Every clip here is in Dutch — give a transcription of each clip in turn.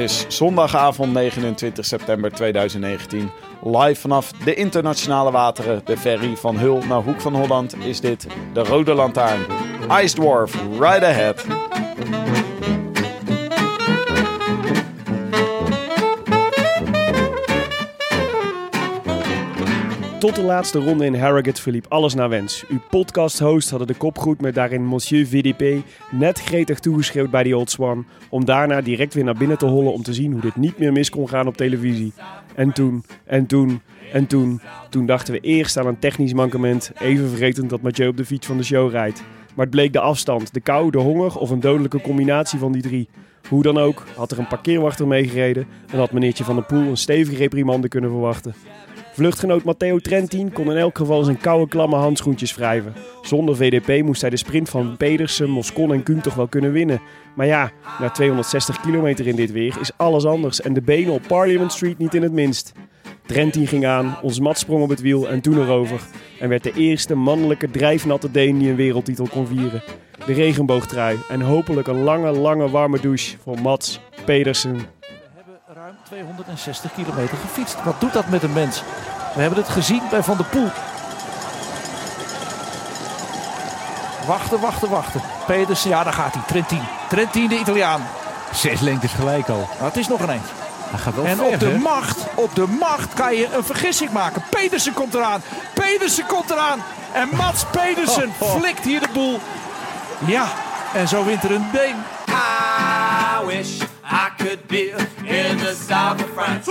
Is zondagavond 29 september 2019. Live vanaf de internationale wateren, de ferry van Hul naar Hoek van Holland, is dit de Rode Lantaarn. Ice Dwarf, right ahead. Tot de laatste ronde in Harrogate verliep alles naar wens. Uw podcast-host hadden de kop met daarin Monsieur VDP net gretig toegeschreeuwd bij die Old Swan. Om daarna direct weer naar binnen te hollen om te zien hoe dit niet meer mis kon gaan op televisie. En toen, en toen, en toen. Toen dachten we eerst aan een technisch mankement, even vergetend dat Mathieu op de fiets van de show rijdt. Maar het bleek de afstand, de kou, de honger of een dodelijke combinatie van die drie. Hoe dan ook, had er een parkeerwachter meegereden en had meneertje Van der Poel een stevige reprimande kunnen verwachten. Vluchtgenoot Matteo Trentin kon in elk geval zijn koude klamme handschoentjes wrijven. Zonder VDP moest hij de sprint van Pedersen, Moscon en Kuhn toch wel kunnen winnen. Maar ja, na 260 kilometer in dit weer is alles anders en de benen op Parliament Street niet in het minst. Trentin ging aan, ons mat sprong op het wiel en toen erover. En werd de eerste mannelijke drijfnatte Deen die een wereldtitel kon vieren. De regenboogtrui en hopelijk een lange, lange warme douche voor Mats Pedersen. ruim 260 kilometer gefietst. Wat doet dat met een mens? We hebben het gezien bij Van der Poel. Wachten, wachten, wachten. Pedersen, ja daar gaat hij. Trentin. Trentin de Italiaan. Zes lengtes gelijk al. Maar het is nog een eentje. Hij gaat wel En ver, op de hè? macht, op de macht kan je een vergissing maken. Pedersen komt eraan. Pedersen komt eraan. En Mats Pedersen flikt hier de boel. Ja, en zo wint er een been. I wish I could be in the south of France.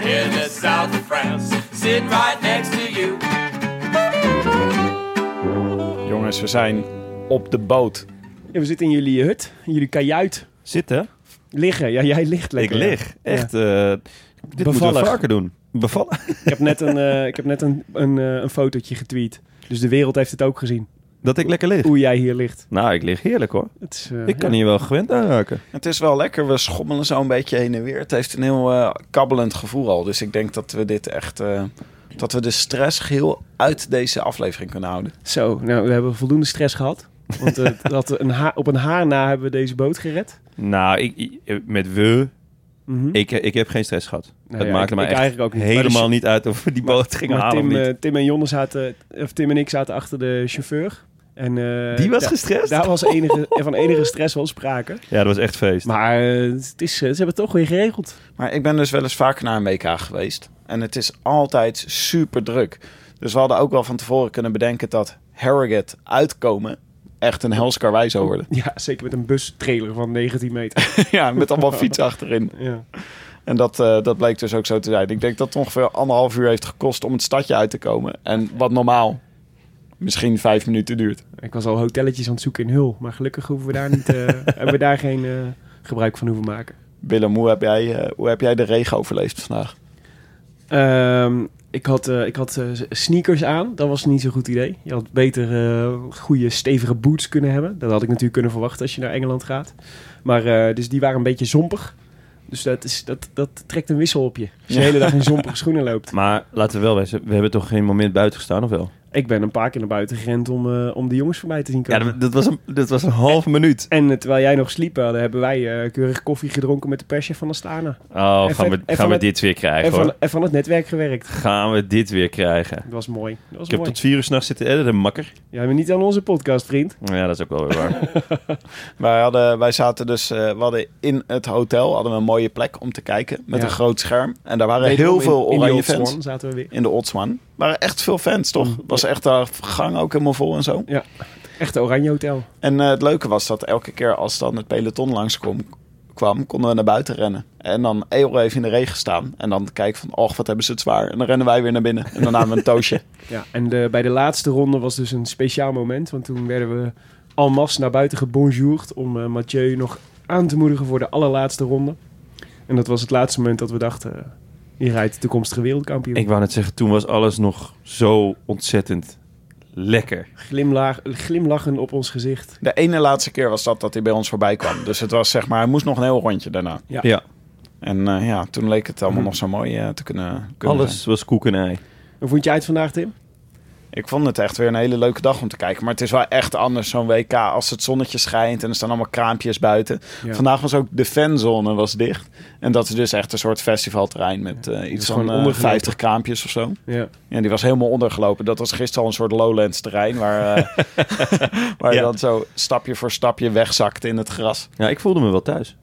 In the south of France. Sitting right next to you. Jongens, we zijn op de boot. Ja, we zitten in jullie hut, in jullie kajuit. Zitten? Liggen, ja jij ligt Ik lekker. lig. Echt, eh, dit moeten Bevallig. we vaker doen. Bevallen? Ik heb net een, eh, ik heb net een, een, eh, een fotootje getweet. Dus de wereld heeft het ook gezien. Dat ik lekker lig? Hoe jij hier ligt. Nou, ik lig heerlijk hoor. Het is, eh, Ik kan ja. hier wel gewend aan raken. Het is wel lekker, we schommelen zo een beetje heen en weer. Het heeft een heel eh, kabbelend gevoel al. Dus ik denk dat we dit echt... eh, dat we de stress geheel uit deze aflevering kunnen houden. Zo, nou, we hebben voldoende stress gehad. Want dat een ha- op een haar na hebben we deze boot gered. Nou, ik, ik- met we, Mhm. ik, ik heb geen stress gehad. Nou het ja, maakte ik- me ik echt eigenlijk ook niet. Helemaal niet uit of we die boot gingen Maar halen Tim, of niet. eh, Tim en Jonne zaten, of Tim en ik zaten achter de chauffeur. En, eh, Die was da- gestrest? Daar was enige, van enige stress wel sprake. Ja, dat was echt feest. Maar eh, het is, ze hebben het toch weer geregeld. Maar ik ben dus wel eens vaker naar een WK geweest. En het is altijd super druk. Dus we hadden ook wel van tevoren kunnen bedenken dat Harrogate uitkomen echt een hels karwei zou worden. Ja, zeker met een bustrailer van 19 meter. ja, met allemaal fiets achterin. ja. En dat, eh, dat bleek dus ook zo te zijn. Ik denk dat het ongeveer anderhalf uur heeft gekost om het stadje uit te komen. En wat normaal misschien vijf minuten duurt. Ik was al hotelletjes aan het zoeken in Hul. Maar gelukkig hoeven we daar niet, eh, hebben we daar geen eh, gebruik van hoeven maken. Willem, hoe heb jij, hoe heb jij de regen overleefd vandaag? Ehm, ik had, eh, ik had eh, sneakers aan. Dat was niet zo'n goed idee. Je had beter eh, goede stevige boots kunnen hebben. Dat had ik natuurlijk kunnen verwachten als je naar Engeland gaat. Maar dus die waren een beetje zompig. Dus dat, is, dat, dat trekt een wissel op je. Als je de hele dag in zompige schoenen loopt. Maar laten we wel wezen, we hebben toch geen moment buiten gestaan, of wel? Ik ben een paar keer naar buiten gerend om, eh, om de jongens voorbij te zien Ja, komen. dat, dat was een, dat was een halve minuut. En eh, terwijl jij nog sliep, hadden, hebben wij eh, keurig koffie gedronken met de perschef van Astana. Oh, En gaan we, gaan we het- dit weer krijgen En van, hoor. en van het netwerk gewerkt. Gaan we dit weer krijgen. Dat was mooi. Dat was Ik heb tot vier uur s'nachts zitten editen, makker. Jij bent niet aan onze podcast, vriend. Ja, dat is ook wel weer waar. Wij, hadden, wij zaten dus, eh, we hadden in het hotel hadden we een mooie plek om te kijken met Ja. een groot scherm. En daar waren heel veel in- in oranje Old fans. Swan zaten we weer. In de Old Swan. Er waren echt veel fans, toch? was echt de gang ook helemaal vol en zo. Echt een oranje hotel. En eh, het leuke was dat elke keer als dan het peloton langskwam, kwam, konden we naar buiten rennen. En dan heel even in de regen staan. En dan kijken van, och, wat hebben ze het zwaar. En dan rennen wij weer naar binnen. En dan namen we een toosje. Ja, en de, bij de laatste ronde was dus een speciaal moment. Want toen werden we en masse naar buiten gebonjourd om eh, Mathieu nog aan te moedigen voor de allerlaatste ronde. En dat was het laatste moment dat we dachten, hier rijdt de toekomstige wereldkampioen. ik wou net zeggen, toen was alles nog zo ontzettend lekker. Glimlach, glimlachen op ons gezicht. De ene laatste keer was dat dat hij bij ons voorbij kwam. Dus het was zeg maar, hij moest nog een heel rondje daarna. Ja. Ja, En eh, ja, toen leek het allemaal nog zo mooi eh, te kunnen, kunnen alles zijn. was koek en ei. Hoe vond jij het vandaag, Tim? Ik vond het echt weer een hele leuke dag om te kijken. Maar het is wel echt anders zo'n WK als het zonnetje schijnt en er staan allemaal kraampjes buiten. Ja. Vandaag was ook de fanzone was dicht. En dat is dus echt een soort festivalterrein met eh, iets van gewoon eh, ondergelopen. 50 kraampjes of zo. Ja. Ja, die was helemaal ondergelopen. Dat was gisteren al een soort lowlands terrein waar, eh, waar je dan zo stapje voor stapje wegzakte in het gras. Ja, ik voelde me wel thuis.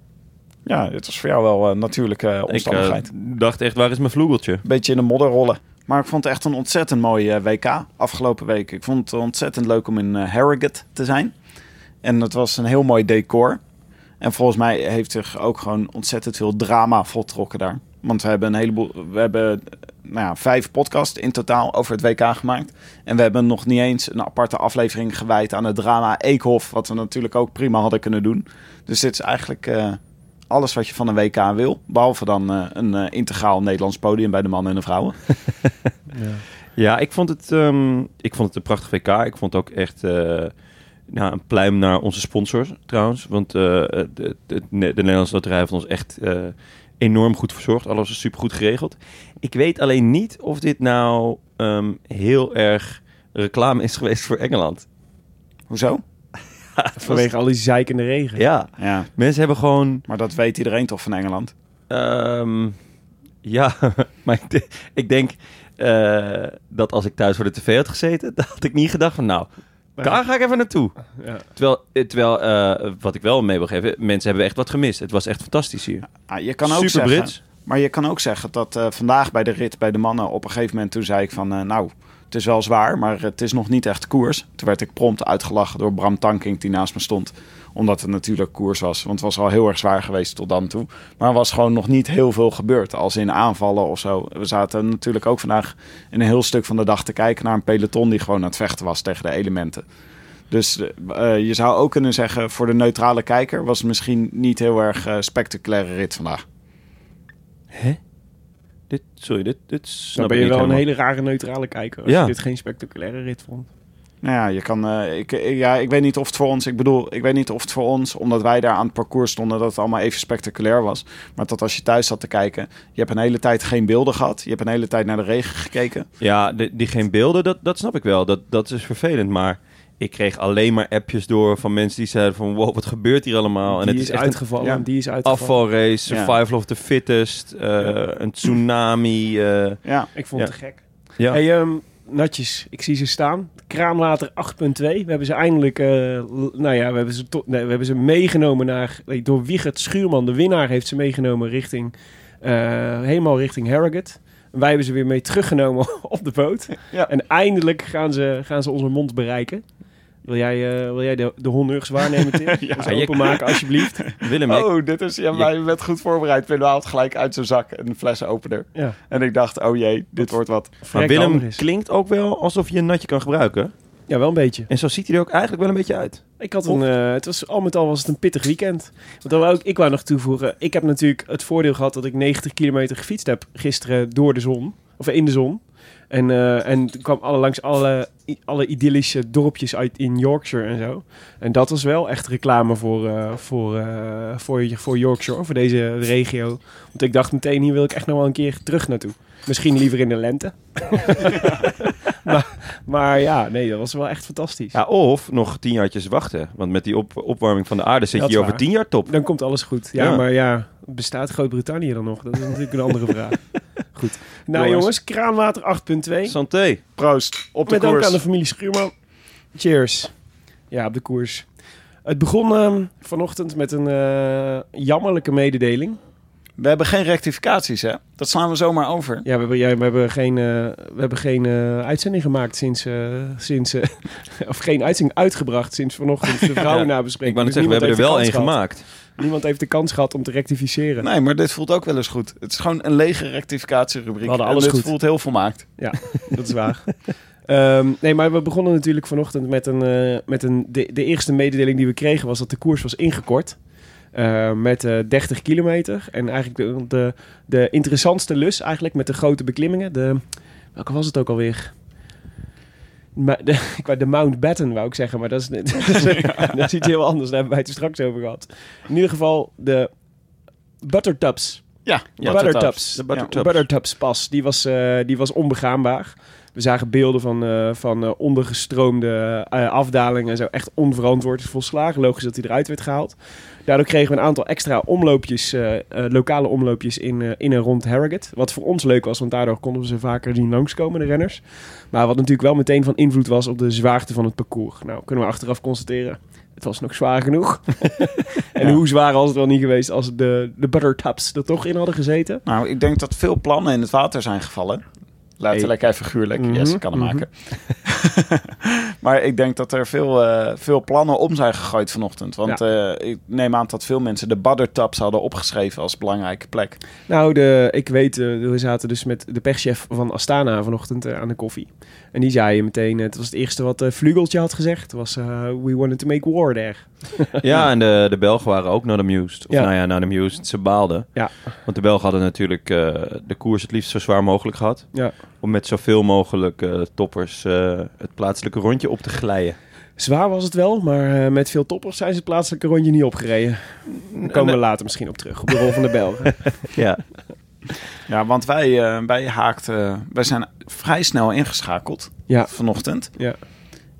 Ja, het was voor jou wel een natuurlijke Ik omstandigheid. dacht echt, waar is mijn vloegeltje? beetje in de modder rollen. Maar ik vond het echt een ontzettend mooi eh, WK afgelopen week. Ik vond het ontzettend leuk om in eh, Harrogate te zijn. En het was een heel mooi decor. En volgens mij heeft zich ook gewoon ontzettend veel drama voltrokken daar. Want we hebben een heleboel. We hebben nou ja, vijf podcasts in totaal over het WK gemaakt. En we hebben nog niet eens een aparte aflevering gewijd aan het drama Eekhof. Wat we natuurlijk ook prima hadden kunnen doen. Dus dit is eigenlijk eh, alles wat je van een WK wil. Behalve dan eh, een eh, integraal Nederlands podium bij de mannen en de vrouwen. Ja, ik vond het, ehm, ik vond het een prachtig WK. Ik vond het ook echt eh, nou, een pluim naar onze sponsors trouwens. Want eh, de, de, de Nederlandse Loterij heeft ons echt eh, enorm goed verzorgd. Alles was super goed geregeld. Ik weet alleen niet of dit nou ehm, heel erg reclame is geweest voor Engeland. Hoezo? Vanwege al die zeikende regen. Ja, Ja, mensen hebben gewoon... maar dat weet iedereen toch van Engeland? ehm, ja, maar ik, de- ik denk eh, dat als ik thuis voor de tv had gezeten... dan had ik niet gedacht van nou... Daar ga ik even naartoe. Ja. Terwijl, eh, terwijl eh, wat ik wel mee wil geven, mensen hebben echt wat gemist. Het was echt fantastisch hier. Ah, je kan ook Super zeggen, Brits. Maar je kan ook zeggen dat eh, vandaag bij de rit bij de mannen op een gegeven moment toen zei ik van nou, het is wel zwaar, maar het is nog niet echt koers. Toen werd ik prompt uitgelachen door Bram Tankink die naast me stond. Omdat het natuurlijk koers was. Want het was al heel erg zwaar geweest tot dan toe. Maar er was gewoon nog niet heel veel gebeurd. Als in aanvallen of zo. We zaten natuurlijk ook vandaag in een heel stuk van de dag te kijken naar een peloton die gewoon aan het vechten was tegen de elementen. Dus eh, je zou ook kunnen zeggen, voor de neutrale kijker was het misschien niet heel erg eh, spectaculaire rit vandaag. Hè? Dit, sorry, dit, dit Dan snap ben ik je wel een hele rare neutrale kijker als Ja. je dit geen spectaculaire rit vond. Nou ja, je kan, eh, ik, ik- ja, ik weet niet of het voor ons, ik bedoel, ik weet niet of het voor ons, omdat wij daar aan het parcours stonden, dat het allemaal even spectaculair was. Maar dat als je thuis zat te kijken, je hebt een hele tijd geen beelden gehad, je hebt een hele tijd naar de regen gekeken. Ja, die, die geen beelden, dat, dat snap ik wel. Dat, dat is vervelend. Maar ik kreeg alleen maar appjes door van mensen die zeiden van... Wow, wat gebeurt hier allemaal? En die het is, is echt uitgevallen, ja. die is uitgevallen. afvalrace, Ja. survival of the fittest, eh, een tsunami. eh, Ja, Ik vond Ja. het te gek. ja. Hey, ehm, natjes, ik zie ze staan. Kraamlater 8.2. We hebben ze eindelijk, eh, nou ja, we hebben ze, nee, we hebben ze meegenomen naar, nee, door Wiegert Schuurman, de winnaar, heeft ze meegenomen richting, eh, helemaal richting Harrogate. Wij hebben ze weer mee teruggenomen op de boot. Ja. En eindelijk gaan ze, gaan ze onze mond bereiken. Wil jij, eh, wil jij de, de honneurs waarnemen, Tim? ja, je- openmaken, alsjeblieft. Willem, ik- Oh, dit is, ja, maar je bent goed voorbereid. Willem haalt gelijk uit zijn zak een flessenopener. Ja. En ik dacht, oh jee, dit wordt wat. maar Willem klinkt ook wel alsof je een natje kan gebruiken. Ja, wel een beetje. En zo ziet hij er ook eigenlijk wel een beetje uit. Ik had een, eh, het was al met al was het een pittig weekend. Want dan wou ook, ik wou nog toevoegen, ik heb natuurlijk het voordeel gehad dat ik 90 kilometer gefietst heb gisteren door de zon, of in de zon. En, eh, en het kwam alle, langs alle, alle idyllische dorpjes uit in Yorkshire en zo. En dat was wel echt reclame voor, eh, voor, eh, voor, voor Yorkshire, voor deze regio. Want ik dacht meteen, hier wil ik echt nog wel een keer terug naartoe. Misschien liever in de lente. maar, maar ja, nee, dat was wel echt fantastisch. Ja, of nog tien jaartjes wachten. Want met die op opwarming van de aarde zit Dat je over waar. tien jaar top. Dan komt alles goed. Ja, Ja. maar ja, bestaat Groot-Brittannië dan nog? Dat is natuurlijk een andere vraag. Goed. Nou Jongens. jongens, kraanwater 8.2. Santé. Proost, op de Met dank koers. aan de familie Schuurman. Cheers. Ja, op de koers. Het begon ehm, vanochtend met een eh, jammerlijke mededeling. We hebben geen rectificaties, hè? Dat slaan we zomaar over. Ja, we hebben, ja, we hebben geen, eh, we hebben geen eh, uitzending gemaakt sinds... eh, sinds eh, of geen uitzending uitgebracht sinds vanochtend de vrouwen nabespreking. Ik wou net Dus zeggen, we hebben er wel één gemaakt. Niemand heeft de kans gehad om te rectificeren. Nee, maar dit voelt ook wel eens goed. Het is gewoon een lege rectificatierubriek. We hadden En alles dit goed. voelt heel volmaakt. Ja, dat is waar. Ehm, nee, maar we begonnen natuurlijk vanochtend met een... met een de, de eerste mededeling die we kregen was dat de koers was ingekort. Eh, met eh 30 kilometer. En eigenlijk de, de, de interessantste lus eigenlijk met de grote beklimmingen. De, welke was het ook alweer? Ma- de, ik wou de Mount Batten wou ik zeggen, maar dat is, dat is, dat is iets heel anders. Daar hebben wij het er straks over gehad. In ieder geval de Buttertubs. Ja, De Buttertubs. De Buttertubs. Buttertubs pas, die was, eh, die was onbegaanbaar. We zagen beelden van, eh, van eh, ondergestroomde eh, afdalingen en zo. Echt onverantwoord, volslagen logisch dat hij eruit werd gehaald. Daardoor kregen we een aantal extra omloopjes, eh, eh, lokale omloopjes in, eh, in en rond Harrogate. Wat voor ons leuk was, want daardoor konden we ze vaker zien langskomen, de renners. Maar wat natuurlijk wel meteen van invloed was op de zwaarte van het parcours. Nou, kunnen we achteraf constateren. Het was nog zwaar genoeg. en hoe zwaar was het wel niet geweest als de, de Buttertubs er toch in hadden gezeten? Nou, ik denk dat veel plannen in het water zijn gevallen. Letterlijk en figuurlijk. Mhm, Yes, ik kan hem mhm. maken. maar ik denk dat er veel, eh, veel plannen om zijn gegooid vanochtend. Want eh, ik neem aan dat veel mensen de Buttertaps hadden opgeschreven als belangrijke plek. Nou, de, ik weet, eh, we zaten dus met de perschef van Astana vanochtend aan de koffie. En die zei meteen, het was het eerste wat eh Vlugeltje had gezegd, was eh, we wanted to make war there. Ja, en de, de Belgen waren ook not amused. Of Ja. nou ja, not amused. Ze baalden. Ja. Want de Belgen hadden natuurlijk eh, de koers het liefst zo zwaar mogelijk gehad. Ja. Om met zoveel mogelijk eh, toppers eh, het plaatselijke rondje op te glijden. Zwaar was het wel, maar eh, met veel toppers zijn ze het plaatselijke rondje niet opgereden. Daar komen we later misschien op terug, op de rol van de Belgen. Ja. Ja, want wij, eh, wij haakten, wij zijn vrij snel ingeschakeld Ja. vanochtend. Ja.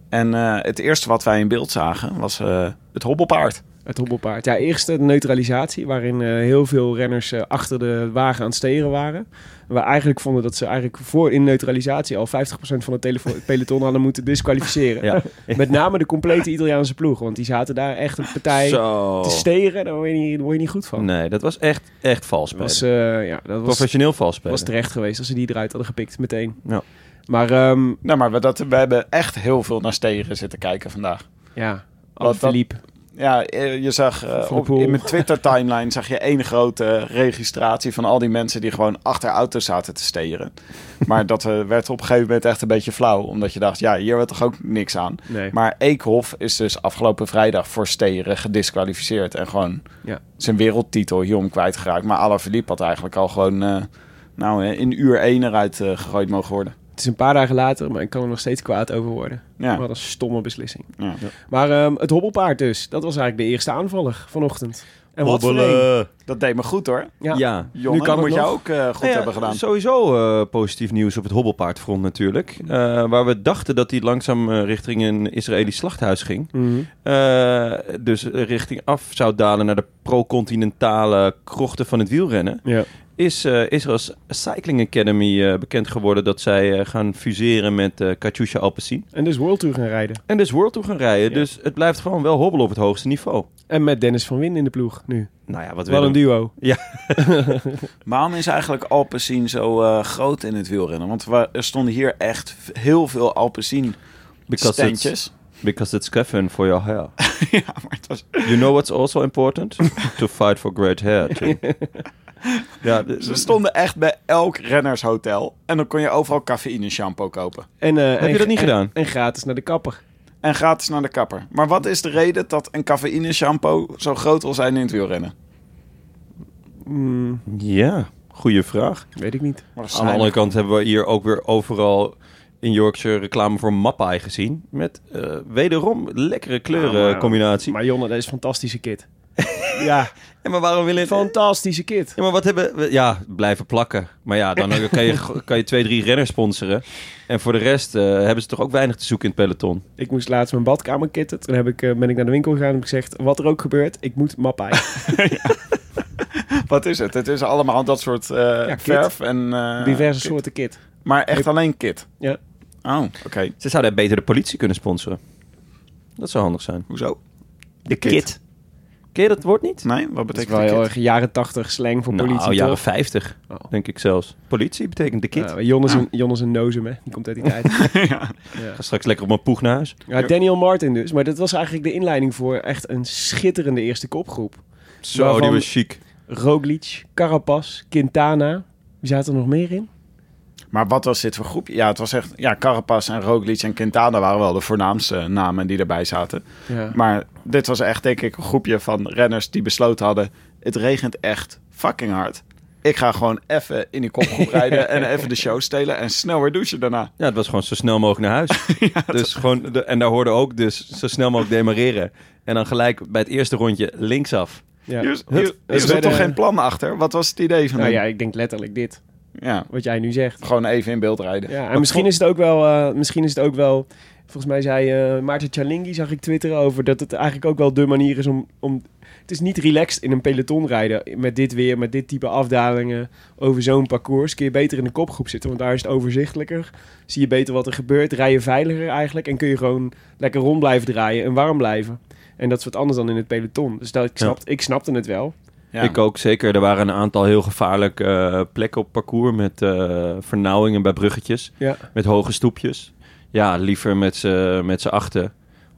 En eh, het eerste wat wij in beeld zagen was eh, het hobbelpaard. Het hobbelpaard. Ja, eerst de neutralisatie, waarin eh, heel veel renners eh, achter de wagen aan het steren waren. We eigenlijk vonden dat ze eigenlijk voor in neutralisatie al 50% van het peloton hadden moeten disqualificeren. Ja. Met name de complete Italiaanse ploeg, want die zaten daar echt een partij Zo. te steren. Daar word je niet, daar word je niet goed van. Nee, dat was echt, echt vals Dat spelen. was, eh, ja, dat was, Professioneel vals spelen. was terecht geweest als ze die eruit hadden gepikt meteen. Ja. Maar ehm, Nou, maar we, dat, we hebben echt heel veel naar stegen zitten kijken vandaag. ja, Wat dat- Philippe. Ja, eh, je zag eh, op, in mijn Twitter-timeline zag je één grote registratie van al die mensen die gewoon achter auto's zaten te steren. maar dat eh, werd op een gegeven moment echt een beetje flauw, omdat je dacht, ja, hier werd toch ook niks aan. Nee. Maar Eekhoff is dus afgelopen vrijdag voor steren gedisqualificeerd en gewoon Ja. zijn wereldtitel hierom kwijtgeraakt. Maar Alaphilippe had eigenlijk al gewoon, nou, in uur één eruit gegooid mogen worden. Het is een paar dagen later, maar ik kan er nog steeds kwaad over worden. Ja. Wat een stomme beslissing. Ja. Maar ehm, het hobbelpaard dus, dat was eigenlijk de eerste aanvaller vanochtend. En wat voor een. Dat deed me goed hoor. Ja. Ja. Jongen, kan het moet nog. jij ook eh, goed Nou ja, hebben gedaan. Sowieso eh, positief nieuws op het hobbelpaardfront natuurlijk. Eh, waar we dachten dat hij langzaam richting een Israëlisch slachthuis ging. Mhm. Eh, dus richting af zou dalen naar de pro-continentale krochten van het wielrennen. Ja. Is eh Israël's Cycling Academy eh, bekend geworden dat zij eh, gaan fuseren met eh Katusha Alpecin. En dus World Tour gaan rijden. En dus World Tour gaan rijden. Ja. Dus het blijft gewoon wel hobbelen op het hoogste niveau. En met Dennis van Win in de ploeg nu. Nou ja, wat Wel een duo. Waarom is eigenlijk Alpecin zo eh, groot in het wielrennen? Want we, er stonden hier echt heel veel Alpecin Because it's, standjes. because it's Kevin for your hair. ja, maar het was... You know what's also important? to fight for great hair. too. ja, Ze stonden echt bij elk rennershotel. En dan kon je overal cafeïne shampoo kopen. En, eh, Heb en- je dat niet en- gedaan? En gratis naar de kapper. En gratis naar de kapper. Maar wat is de reden dat een cafeïne shampoo zo groot wil zijn in het wielrennen? Mm, ja, Goeie vraag. Weet ik niet. Aan de andere kant hebben we hier ook weer overal in Yorkshire reclame voor Mappai gezien. Met eh, wederom lekkere kleurencombinatie. Maar Jonne, dat is een fantastische kit. ja, Ja, maar waarom willen... fantastische kit. Ja, maar wat hebben we... Ja, blijven plakken. Maar ja, dan kan je, kan je twee, drie renners sponsoren. En voor de rest eh, hebben ze toch ook weinig te zoeken in het peloton. Ik moest laatst mijn badkamer kitten. Toen heb ik, eh, ben ik naar de winkel gegaan en heb ik gezegd... Wat er ook gebeurt, ik moet Mappai. Wat is het? Het is allemaal dat soort eh, kit. verf en... eh, Diverse kit. soorten kit. Maar echt alleen kit? Ja. Oh, oké. Ze zouden beter de politie kunnen sponsoren. Dat zou handig zijn. Hoezo? De kit. Ken je dat woord niet? Nee, wat Dat is betekent wel de heel kit? erg jaren tachtig slang voor Nou, politie. jaren toch? 50, Oh. denk ik zelfs. Politie betekent de kit. Ja, Jon is een, Jon is een nozem, hè. Die komt uit die tijd. Ga straks lekker op mijn poeg naar huis. Ja, Daniel Martin dus. Maar dat was eigenlijk de inleiding voor echt een schitterende eerste kopgroep. Zo, die was chic. Roglic, Carapaz, Quintana. Wie zaten er nog meer in? Maar wat was dit voor groepje? Ja, het was echt... Ja, Carapaz en Roglic en Quintana waren wel de voornaamste namen die erbij zaten. Ja. Maar dit was echt, denk ik, een groepje van renners die besloten hadden... Het regent echt fucking hard. Ik ga gewoon even in die kopgroep rijden en even de show stelen en snel weer douchen daarna. Ja, het was gewoon zo snel mogelijk naar huis. dus gewoon, de, en daar hoorde ook dus zo snel mogelijk demareren. En dan gelijk bij het eerste rondje linksaf. Ja. Hier, hier, hier Er toch geen plan achter? Wat was het idee van Nou hem? ja, ik denk letterlijk dit. Ja, Wat jij nu zegt. gewoon even in beeld rijden. Ja, en misschien is het ook wel... eh, misschien is het ook wel... Volgens mij zei eh Maarten Chalingi, zag ik twitteren over... dat het eigenlijk ook wel de manier is om... om het is niet relaxed in een peloton rijden. Met dit weer, met dit type afdalingen... over zo'n parcours. Kun je beter in de kopgroep zitten. Want daar is het overzichtelijker. Zie je beter wat er gebeurt. Rij je veiliger eigenlijk. En kun je gewoon lekker rond blijven draaien. En warm blijven. En dat is wat anders dan in het peloton. Dus dat, ik, snap, ik snapte het wel. Ja. Ik ook zeker. Er waren een aantal heel gevaarlijke eh, plekken op parcours met eh, vernauwingen bij bruggetjes. Ja. Met hoge stoepjes. Ja, liever met z'n achten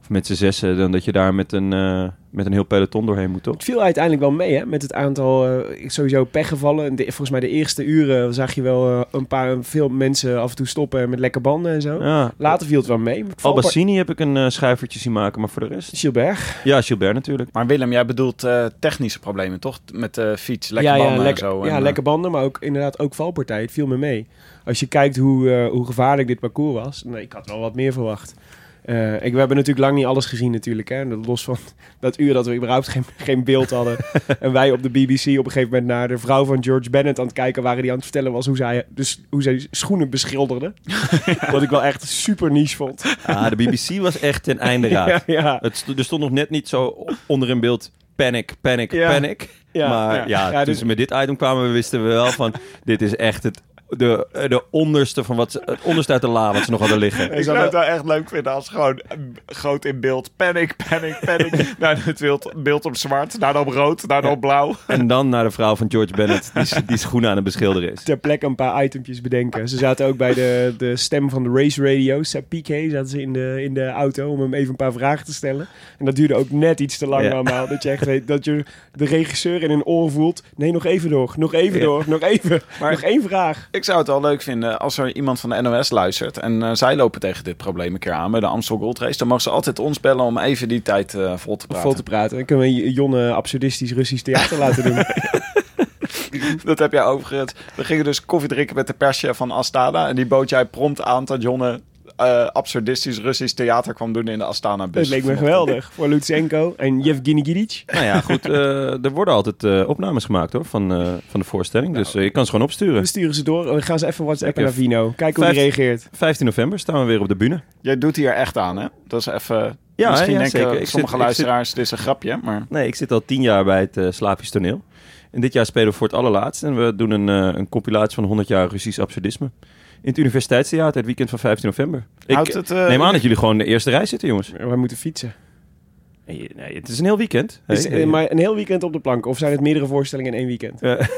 met z'n zessen dan dat je daar met een, eh, met een heel peloton doorheen moet, toch? Het viel uiteindelijk wel mee, hè? Met het aantal eh, sowieso pechgevallen. En de- volgens mij de eerste uren zag je wel eh, een paar veel mensen af en toe stoppen met lekke banden en zo. Ja. Later viel het wel mee. Albassini heb ik een schuivertje zien maken, maar voor de rest... Gilbert. Ja, Gilbert natuurlijk. Maar Willem, jij bedoelt eh, technische problemen, toch? Met de fiets, ja, ja, banden lekker, en zo. ja, en, lekke banden, maar ook inderdaad ook valpartij. Het viel me mee. Als je kijkt hoe, eh, hoe gevaarlijk dit parcours was. Nee, ik had wel wat meer verwacht. Eh, ik, we hebben natuurlijk lang niet alles gezien natuurlijk. Hè? Los van dat uur dat we überhaupt geen, geen beeld hadden. en wij op de BBC op een gegeven moment naar de vrouw van George Bennett aan het kijken waren. Die aan het vertellen was hoe zij, dus, hoe zij schoenen beschilderde. Wat ik wel echt super niche vond. Ah, de BBC was echt ten einde raad. Ja, ja. Het er stond nog net niet zo onder in beeld panic, panic, panic. Ja, maar ja. ja, Ja, toen dus- ze met dit item kwamen, we wisten we wel van... dit is echt het, de, de onderste van wat ze, het onderste uit de la wat ze nog hadden liggen. Ik zou het wel echt leuk vinden als gewoon eh, groot in beeld. Panic, panic, panic. naar het beeld, beeld op zwart, naar op rood, naar op blauw. En dan naar de vrouw van George Bennett, die, die schoenen aan het beschilderen is. ter plekke een paar itempjes bedenken. Ze zaten ook bij de, de stem van de race radio, Piquet, zaten ze in de, in de auto om hem even een paar vragen te stellen. En dat duurde ook net iets te lang Ja. allemaal. Dat je echt weet, dat je de regisseur in een oor voelt. Nee, nog even door, nog even Ja. door, nog even. Maar- nog één vraag. Ik zou het wel leuk vinden als er iemand van de NOS luistert. En eh, zij lopen tegen dit probleem een keer aan bij de Amstel Gold Race. Dan mogen ze altijd ons bellen om even die tijd eh, vol te praten. Vol te praten. Dan kunnen we Jonne absurdistisch Russisch theater laten doen. Dat heb jij overigens. We gingen dus koffie drinken met de perschef van Astana. En die bood jij prompt aan dat Jonne eh, absurdistisch Russisch theater kwam doen in de Astana bus. Dat leek me geweldig. Voor Lutsenko en Yevgeny Giric. Nou ja, goed, eh, er worden altijd eh, opnames gemaakt hoor, van, eh, van de voorstelling. Dus je kan ze gewoon opsturen. We sturen ze door. We gaan ze even WhatsAppen naar Vino. Kijken hoe hij reageert. 15 november staan we weer op de bühne. Jij doet hier echt aan, hè? Dat is even... Ja, misschien ja, denken zeker. Sommige zit- luisteraars, dit is een grapje, maar... Nee, ik zit al tien jaar bij het Slavisch toneel. En dit jaar spelen we voor het allerlaatst. En we doen een, een compilatie van 100 jaar Russisch absurdisme. In het Universiteitstheater, het weekend van 15 november. Ik Houdt het, eh, neem aan dat jullie gewoon de eerste rij zitten, jongens. We moeten fietsen. Nee, het is een heel weekend. Is, Hey, hey. maar een heel weekend op de plank? Of zijn het meerdere voorstellingen in één weekend? Het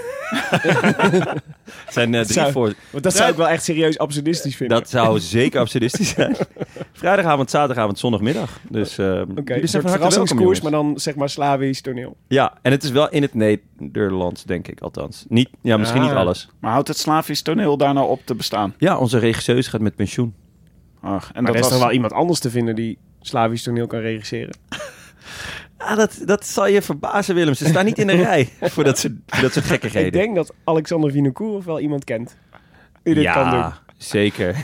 zijn eh, drie Zou- voor... Want dat zou ik wel echt serieus absurdistisch vinden. Dat zou zeker absurdistisch zijn. Vrijdagavond, zaterdagavond, zondagmiddag. Dus eh Oké, jullie een verrassingskoers, maar dan zeg maar Slavisch toneel. Ja, en het is wel in het Nederlands, denk ik althans. Niet, ja, misschien niet alles. Maar houdt het Slavisch toneel daar nou op te bestaan? Ja, onze regisseus gaat met pensioen. Ach, en Maar dat er is was... toch wel iemand anders te vinden die Slavisch toneel kan regisseren? Ah, dat, dat zal je verbazen, Willem. Ze staan niet in de rij voor dat soort, voor dat soort gekkigheden. Ik denk dat Alexander Vinokourov wel iemand kent. Die dit kan doen. ja, zeker.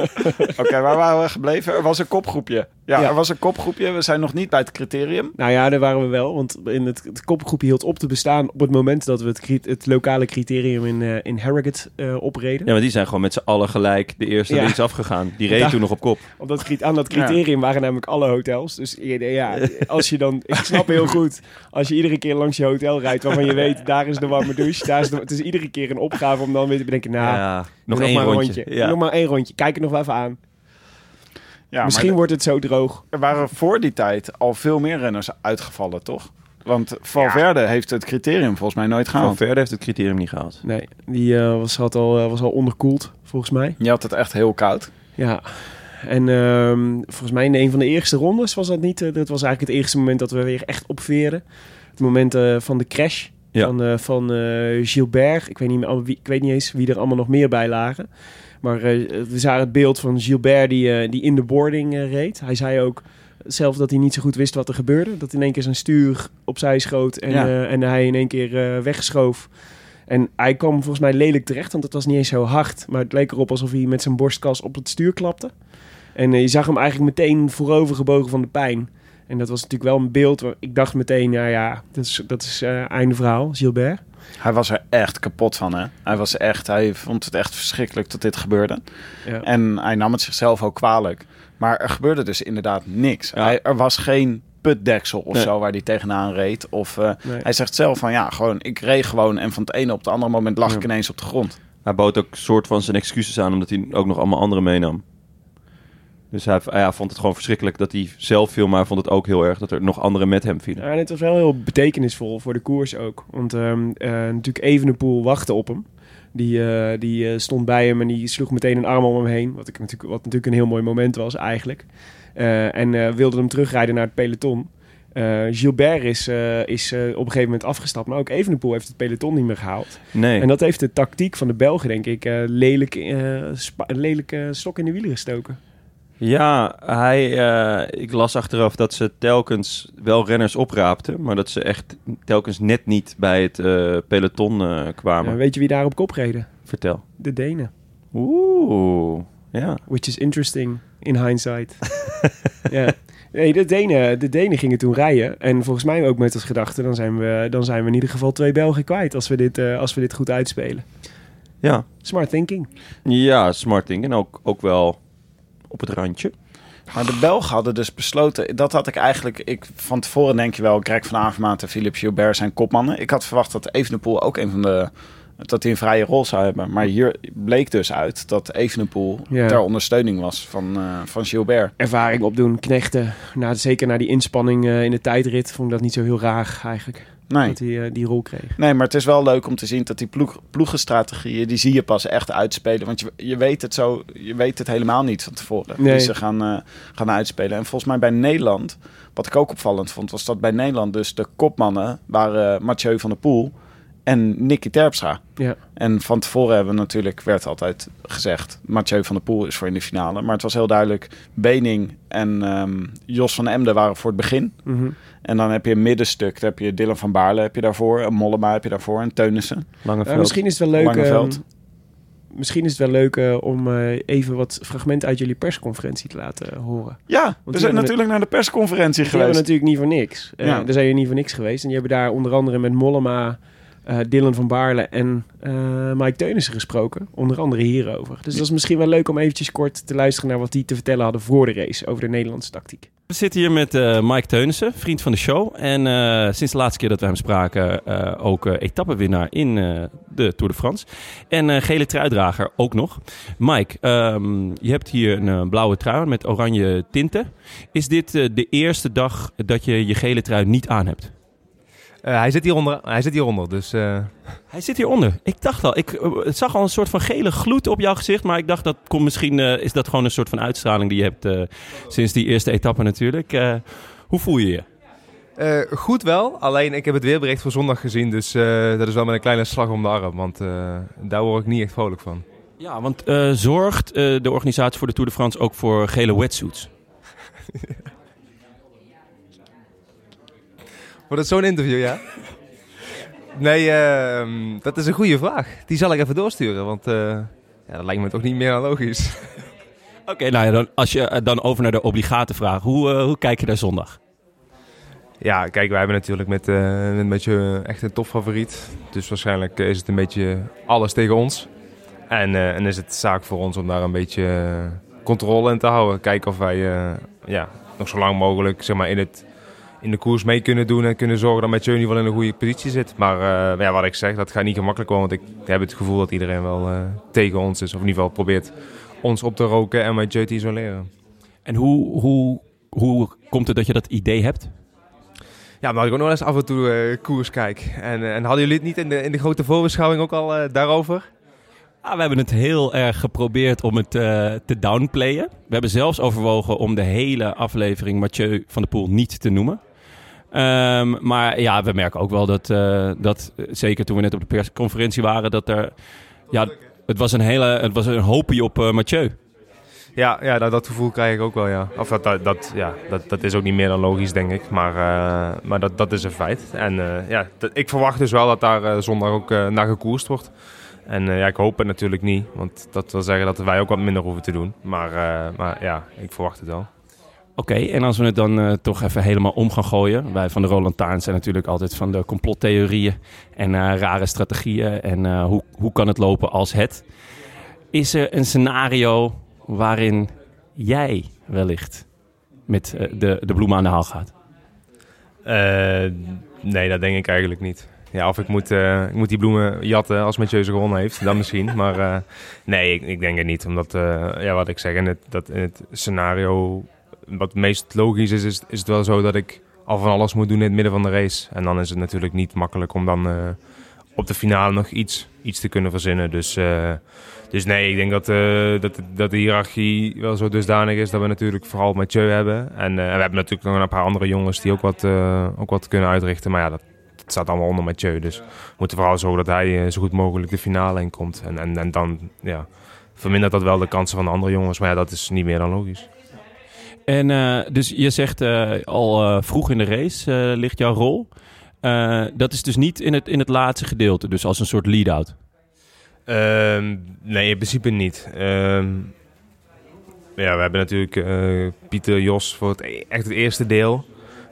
Oké, waar waren we gebleven? Er was een kopgroepje. Ja, Ja. er was een kopgroepje. We zijn nog niet bij het criterium. Nou ja, daar waren we wel. Want in het, het kopgroepje hield op te bestaan op het moment dat we het, het lokale criterium in, eh, in Harrogate eh, opreden. Ja, maar die zijn gewoon met z'n allen gelijk de eerste Ja. links afgegaan. Die reden Ja. toen nog op kop. Op dat, cri- aan dat criterium waren namelijk alle hotels. Dus ja, als je dan... Ik snap heel goed, als je iedere keer langs je hotel rijdt... waarvan je weet, daar is de warme douche. Daar is de, het is iedere keer een opgave om dan weer te bedenken... Nou, ja, doe nog één maar een rondje. Ja. Nog maar één rondje. Kijk het nog wel even aan. Ja, Misschien wordt het zo droog. er waren voor die tijd al veel meer renners uitgevallen, toch? Want Valverde heeft het criterium volgens mij nooit gehaald. Verde heeft het criterium niet gehaald. Nee, die eh, was, had al, eh, was al onderkoeld, volgens mij. Je had het echt heel koud. Ja. En ehm, volgens mij in een van de eerste rondes was dat niet. eh, dat was eigenlijk het eerste moment dat we weer echt opveerden. Het moment eh, van de crash Ja. van, eh, van eh, Gilbert. Ik weet, niet meer, al wie, ik weet niet eens wie er allemaal nog meer bij lagen. Maar eh, we zagen het beeld van Gilbert die, eh, die in de boarding eh, reed. Hij zei ook zelf dat hij niet zo goed wist wat er gebeurde. Dat in één keer zijn stuur opzij schoot en, Ja. en hij in één keer eh, wegschoof. En hij kwam volgens mij lelijk terecht, want het was niet eens zo hard. Maar het leek erop alsof hij met zijn borstkas op het stuur klapte. En je zag hem eigenlijk meteen voorover gebogen van de pijn. En dat was natuurlijk wel een beeld waar ik dacht meteen, nou ja, dat is, dat is einde verhaal, Gilbert. Hij was er echt kapot van, hè? Hij was echt, hij vond het echt verschrikkelijk dat dit gebeurde. Ja. En hij nam het zichzelf ook kwalijk. Maar er gebeurde dus inderdaad niks. Ja. Hij, er was geen putdeksel of Nee. zo waar hij tegenaan reed. Of eh, Nee. hij zegt zelf van ja, gewoon ik reed gewoon en van het ene op het andere moment lag Ja. ik ineens op de grond. Hij bood ook soort van zijn excuses aan, omdat hij ook nog allemaal anderen meenam. Dus hij ja, vond het gewoon verschrikkelijk dat hij zelf viel, maar vond het ook heel erg dat er nog anderen met hem vielen. Ja, en het was wel heel betekenisvol voor de koers ook. Want ehm eh, natuurlijk Evenepoel wachtte op hem. Die, eh, die eh, stond bij hem en die sloeg meteen een arm om hem heen. Wat, ik natuurlijk, wat natuurlijk een heel mooi moment was eigenlijk. En wilde hem terugrijden naar het peloton. Gilbert is, is op een gegeven moment afgestapt. Maar ook Evenepoel heeft het peloton niet meer gehaald. Nee. En dat heeft de tactiek van de Belgen, denk ik, lelijk, lelijke stok in de wielen gestoken. Ja, hij, eh, ik las achteraf dat ze telkens wel renners opraapten, maar dat ze echt telkens net niet bij het eh, peloton eh, kwamen. Ja, weet je wie daar op kop reden? Vertel. De Denen. Oeh, ja. Which is interesting in hindsight. ja. Nee, de Denen, de Denen gingen toen rijden. En volgens mij ook met als gedachte, dan zijn we, dan zijn we in ieder geval twee Belgen kwijt als we dit, als we dit goed uitspelen. Ja, Smart thinking. ja smart ding. En ook, ook wel op het randje. Maar de Belgen hadden dus besloten, dat had ik eigenlijk, ik, van tevoren denk je wel, Greg van Avermaat en Philippe Gilbert zijn kopmannen. Ik had verwacht dat Evenepoel ook een van de, dat hij een vrije rol zou hebben. Maar hier bleek dus uit dat Evenepoel Ja. ter ondersteuning was van, eh, van Gilbert. Ervaring opdoen, knechten. Na, zeker na die inspanning eh, in de tijdrit vond ik dat niet zo heel raar eigenlijk. Nee. Dat hij eh, die rol kreeg. Nee, maar het is wel leuk om te zien dat die ploeg, ploegenstrategieën, die zie je pas echt uitspelen. Want je, je weet het zo, je weet het helemaal niet van tevoren. Nee. Die ze gaan, eh, gaan uitspelen. En volgens mij bij Nederland, wat ik ook opvallend vond, was dat bij Nederland dus de kopmannen waren Mathieu van der Poel en Nicky Terpstra. Ja. En van tevoren hebben we natuurlijk, werd altijd gezegd, Mathieu van der Poel is voor in de finale. Maar het was heel duidelijk, Bening en ehm, Jos van Emden waren voor het begin. Mhm. En dan heb je een middenstuk, dan heb je Dylan van Baarle heb je daarvoor, en Mollema heb je daarvoor en Teunissen. Lange Ja, misschien is het wel leuk, ehm, misschien is het wel leuk eh, om eh, even wat fragmenten uit jullie persconferentie te laten horen. Ja, we zijn natuurlijk naar de persconferentie geweest. natuurlijk niet voor niks. Eh Ja. Daar zijn je niet voor niks geweest. En die hebben daar onder andere met Mollema, eh, Dylan van Baarle en eh, Mike Teunissen gesproken. Onder andere hierover. Dus dat is misschien wel leuk om eventjes kort te luisteren naar wat die te vertellen hadden voor de race over de Nederlandse tactiek. We zitten hier met eh, Mike Teunissen, vriend van de show. En sinds de laatste keer dat we hem spraken, eh, ook etappenwinnaar in de Tour de France. En gele truidrager ook nog. Mike, ehm, je hebt hier een blauwe trui met oranje tinten. Is dit de eerste dag dat je je gele trui niet aan hebt? Eh, hij, zit hieronder, hij zit hieronder, dus... eh, Hij zit hieronder. Ik dacht al, ik eh, het zag al een soort van gele gloed op jouw gezicht. Maar ik dacht dat komt misschien eh, is dat gewoon een soort van uitstraling die je hebt eh, sinds die eerste etappe natuurlijk. Eh, hoe voel je je? eh, goed wel, alleen ik heb het weerbericht voor zondag gezien, dus eh, dat is wel met een kleine slag om de arm, want eh, daar word ik niet echt vrolijk van. Ja, want eh, zorgt eh, de organisatie voor de Tour de France ook voor gele wetsuits? Wordt het zo'n interview, ja? Nee, ehm, dat is een goede vraag. Die zal ik even doorsturen, want eh, ja, dat lijkt me toch niet meer dan logisch. Oké, nou ja, dan, als je eh, dan over naar de obligate vraag. Hoe, eh, hoe kijk je naar zondag? Ja, kijk, wij hebben natuurlijk met, een beetje echt een topfavoriet. Dus waarschijnlijk is het een beetje alles tegen ons. En, en is het zaak voor ons om daar een beetje controle in te houden. Kijken of wij ja, nog zo lang mogelijk zeg maar, in, het, in de koers mee kunnen doen. En kunnen zorgen dat Mathieu in ieder geval in een goede positie zit. Maar eh, ja, wat ik zeg, dat gaat niet gemakkelijk worden. Want ik heb het gevoel dat iedereen wel eh, tegen ons is. Of in ieder geval probeert ons op te roken en Mathieu te isoleren. En hoe, hoe, hoe komt het dat je dat idee hebt? Ja, maar ik ook nog eens af en toe eh, koers kijk. En, en hadden jullie het niet in de, in de grote voorbeschouwing ook al daarover? Ah, we hebben het heel erg geprobeerd om het te downplayen. We hebben zelfs overwogen om de hele aflevering Mathieu van der Poel niet te noemen. Ehm, maar ja, we merken ook wel dat, eh, dat, eh, zeker toen we net op de persconferentie waren, dat er, ja, het was een hele, het was een hoopje op eh, Mathieu. Ja, ja dat, dat gevoel krijg ik ook wel, ja. Of dat, dat, ja, dat, dat is ook niet meer dan logisch, denk ik. Maar, maar dat, dat is een feit. En ja, ik verwacht dus wel dat daar zondag ook naar gekoerst wordt. En ja, ik hoop het natuurlijk niet. Want dat wil zeggen dat wij ook wat minder hoeven te doen. Maar, maar ja, ik verwacht het wel. Oké, en als we het dan eh, toch even helemaal om gaan gooien. Wij van de Roland Taarn zijn natuurlijk altijd van de complottheorieën en eh, rare strategieën. En eh, hoe, hoe kan het lopen als het? Is er een scenario waarin jij wellicht met de, de bloemen aan de haal gaat? Nee, dat denk ik eigenlijk niet. Ja, of ik moet, ik moet die bloemen jatten als Mathieu ze gewonnen heeft, dan misschien. Maar nee, ik, ik denk het niet. Omdat, ja, wat ik zeg, in het, dat in het scenario wat meest logisch is, is, is het wel zo dat ik al van alles moet doen in het midden van de race. En dan is het natuurlijk niet makkelijk om dan eh, op de finale nog iets, iets te kunnen verzinnen. Dus, eh, dus nee, ik denk dat, eh, dat, dat de hiërarchie wel zo dusdanig is dat we natuurlijk vooral Mathieu hebben. En we hebben natuurlijk nog een paar andere jongens die ook wat, ook wat kunnen uitrichten. Maar ja, dat, staat allemaal onder Mathieu. Dus we moeten vooral zorgen dat hij zo goed mogelijk de finale in komt. En, en, en dan ja, vermindert dat wel de kansen van de andere jongens. Maar ja, dat is niet meer dan logisch. En eh, dus je zegt eh, al eh, vroeg in de race ligt jouw rol. Dat is dus niet in het, in het laatste gedeelte, dus als een soort lead-out. Ehm, nee, in principe niet. Ehm, ja, we hebben natuurlijk Pieter Jos voor het, e- echt het eerste deel.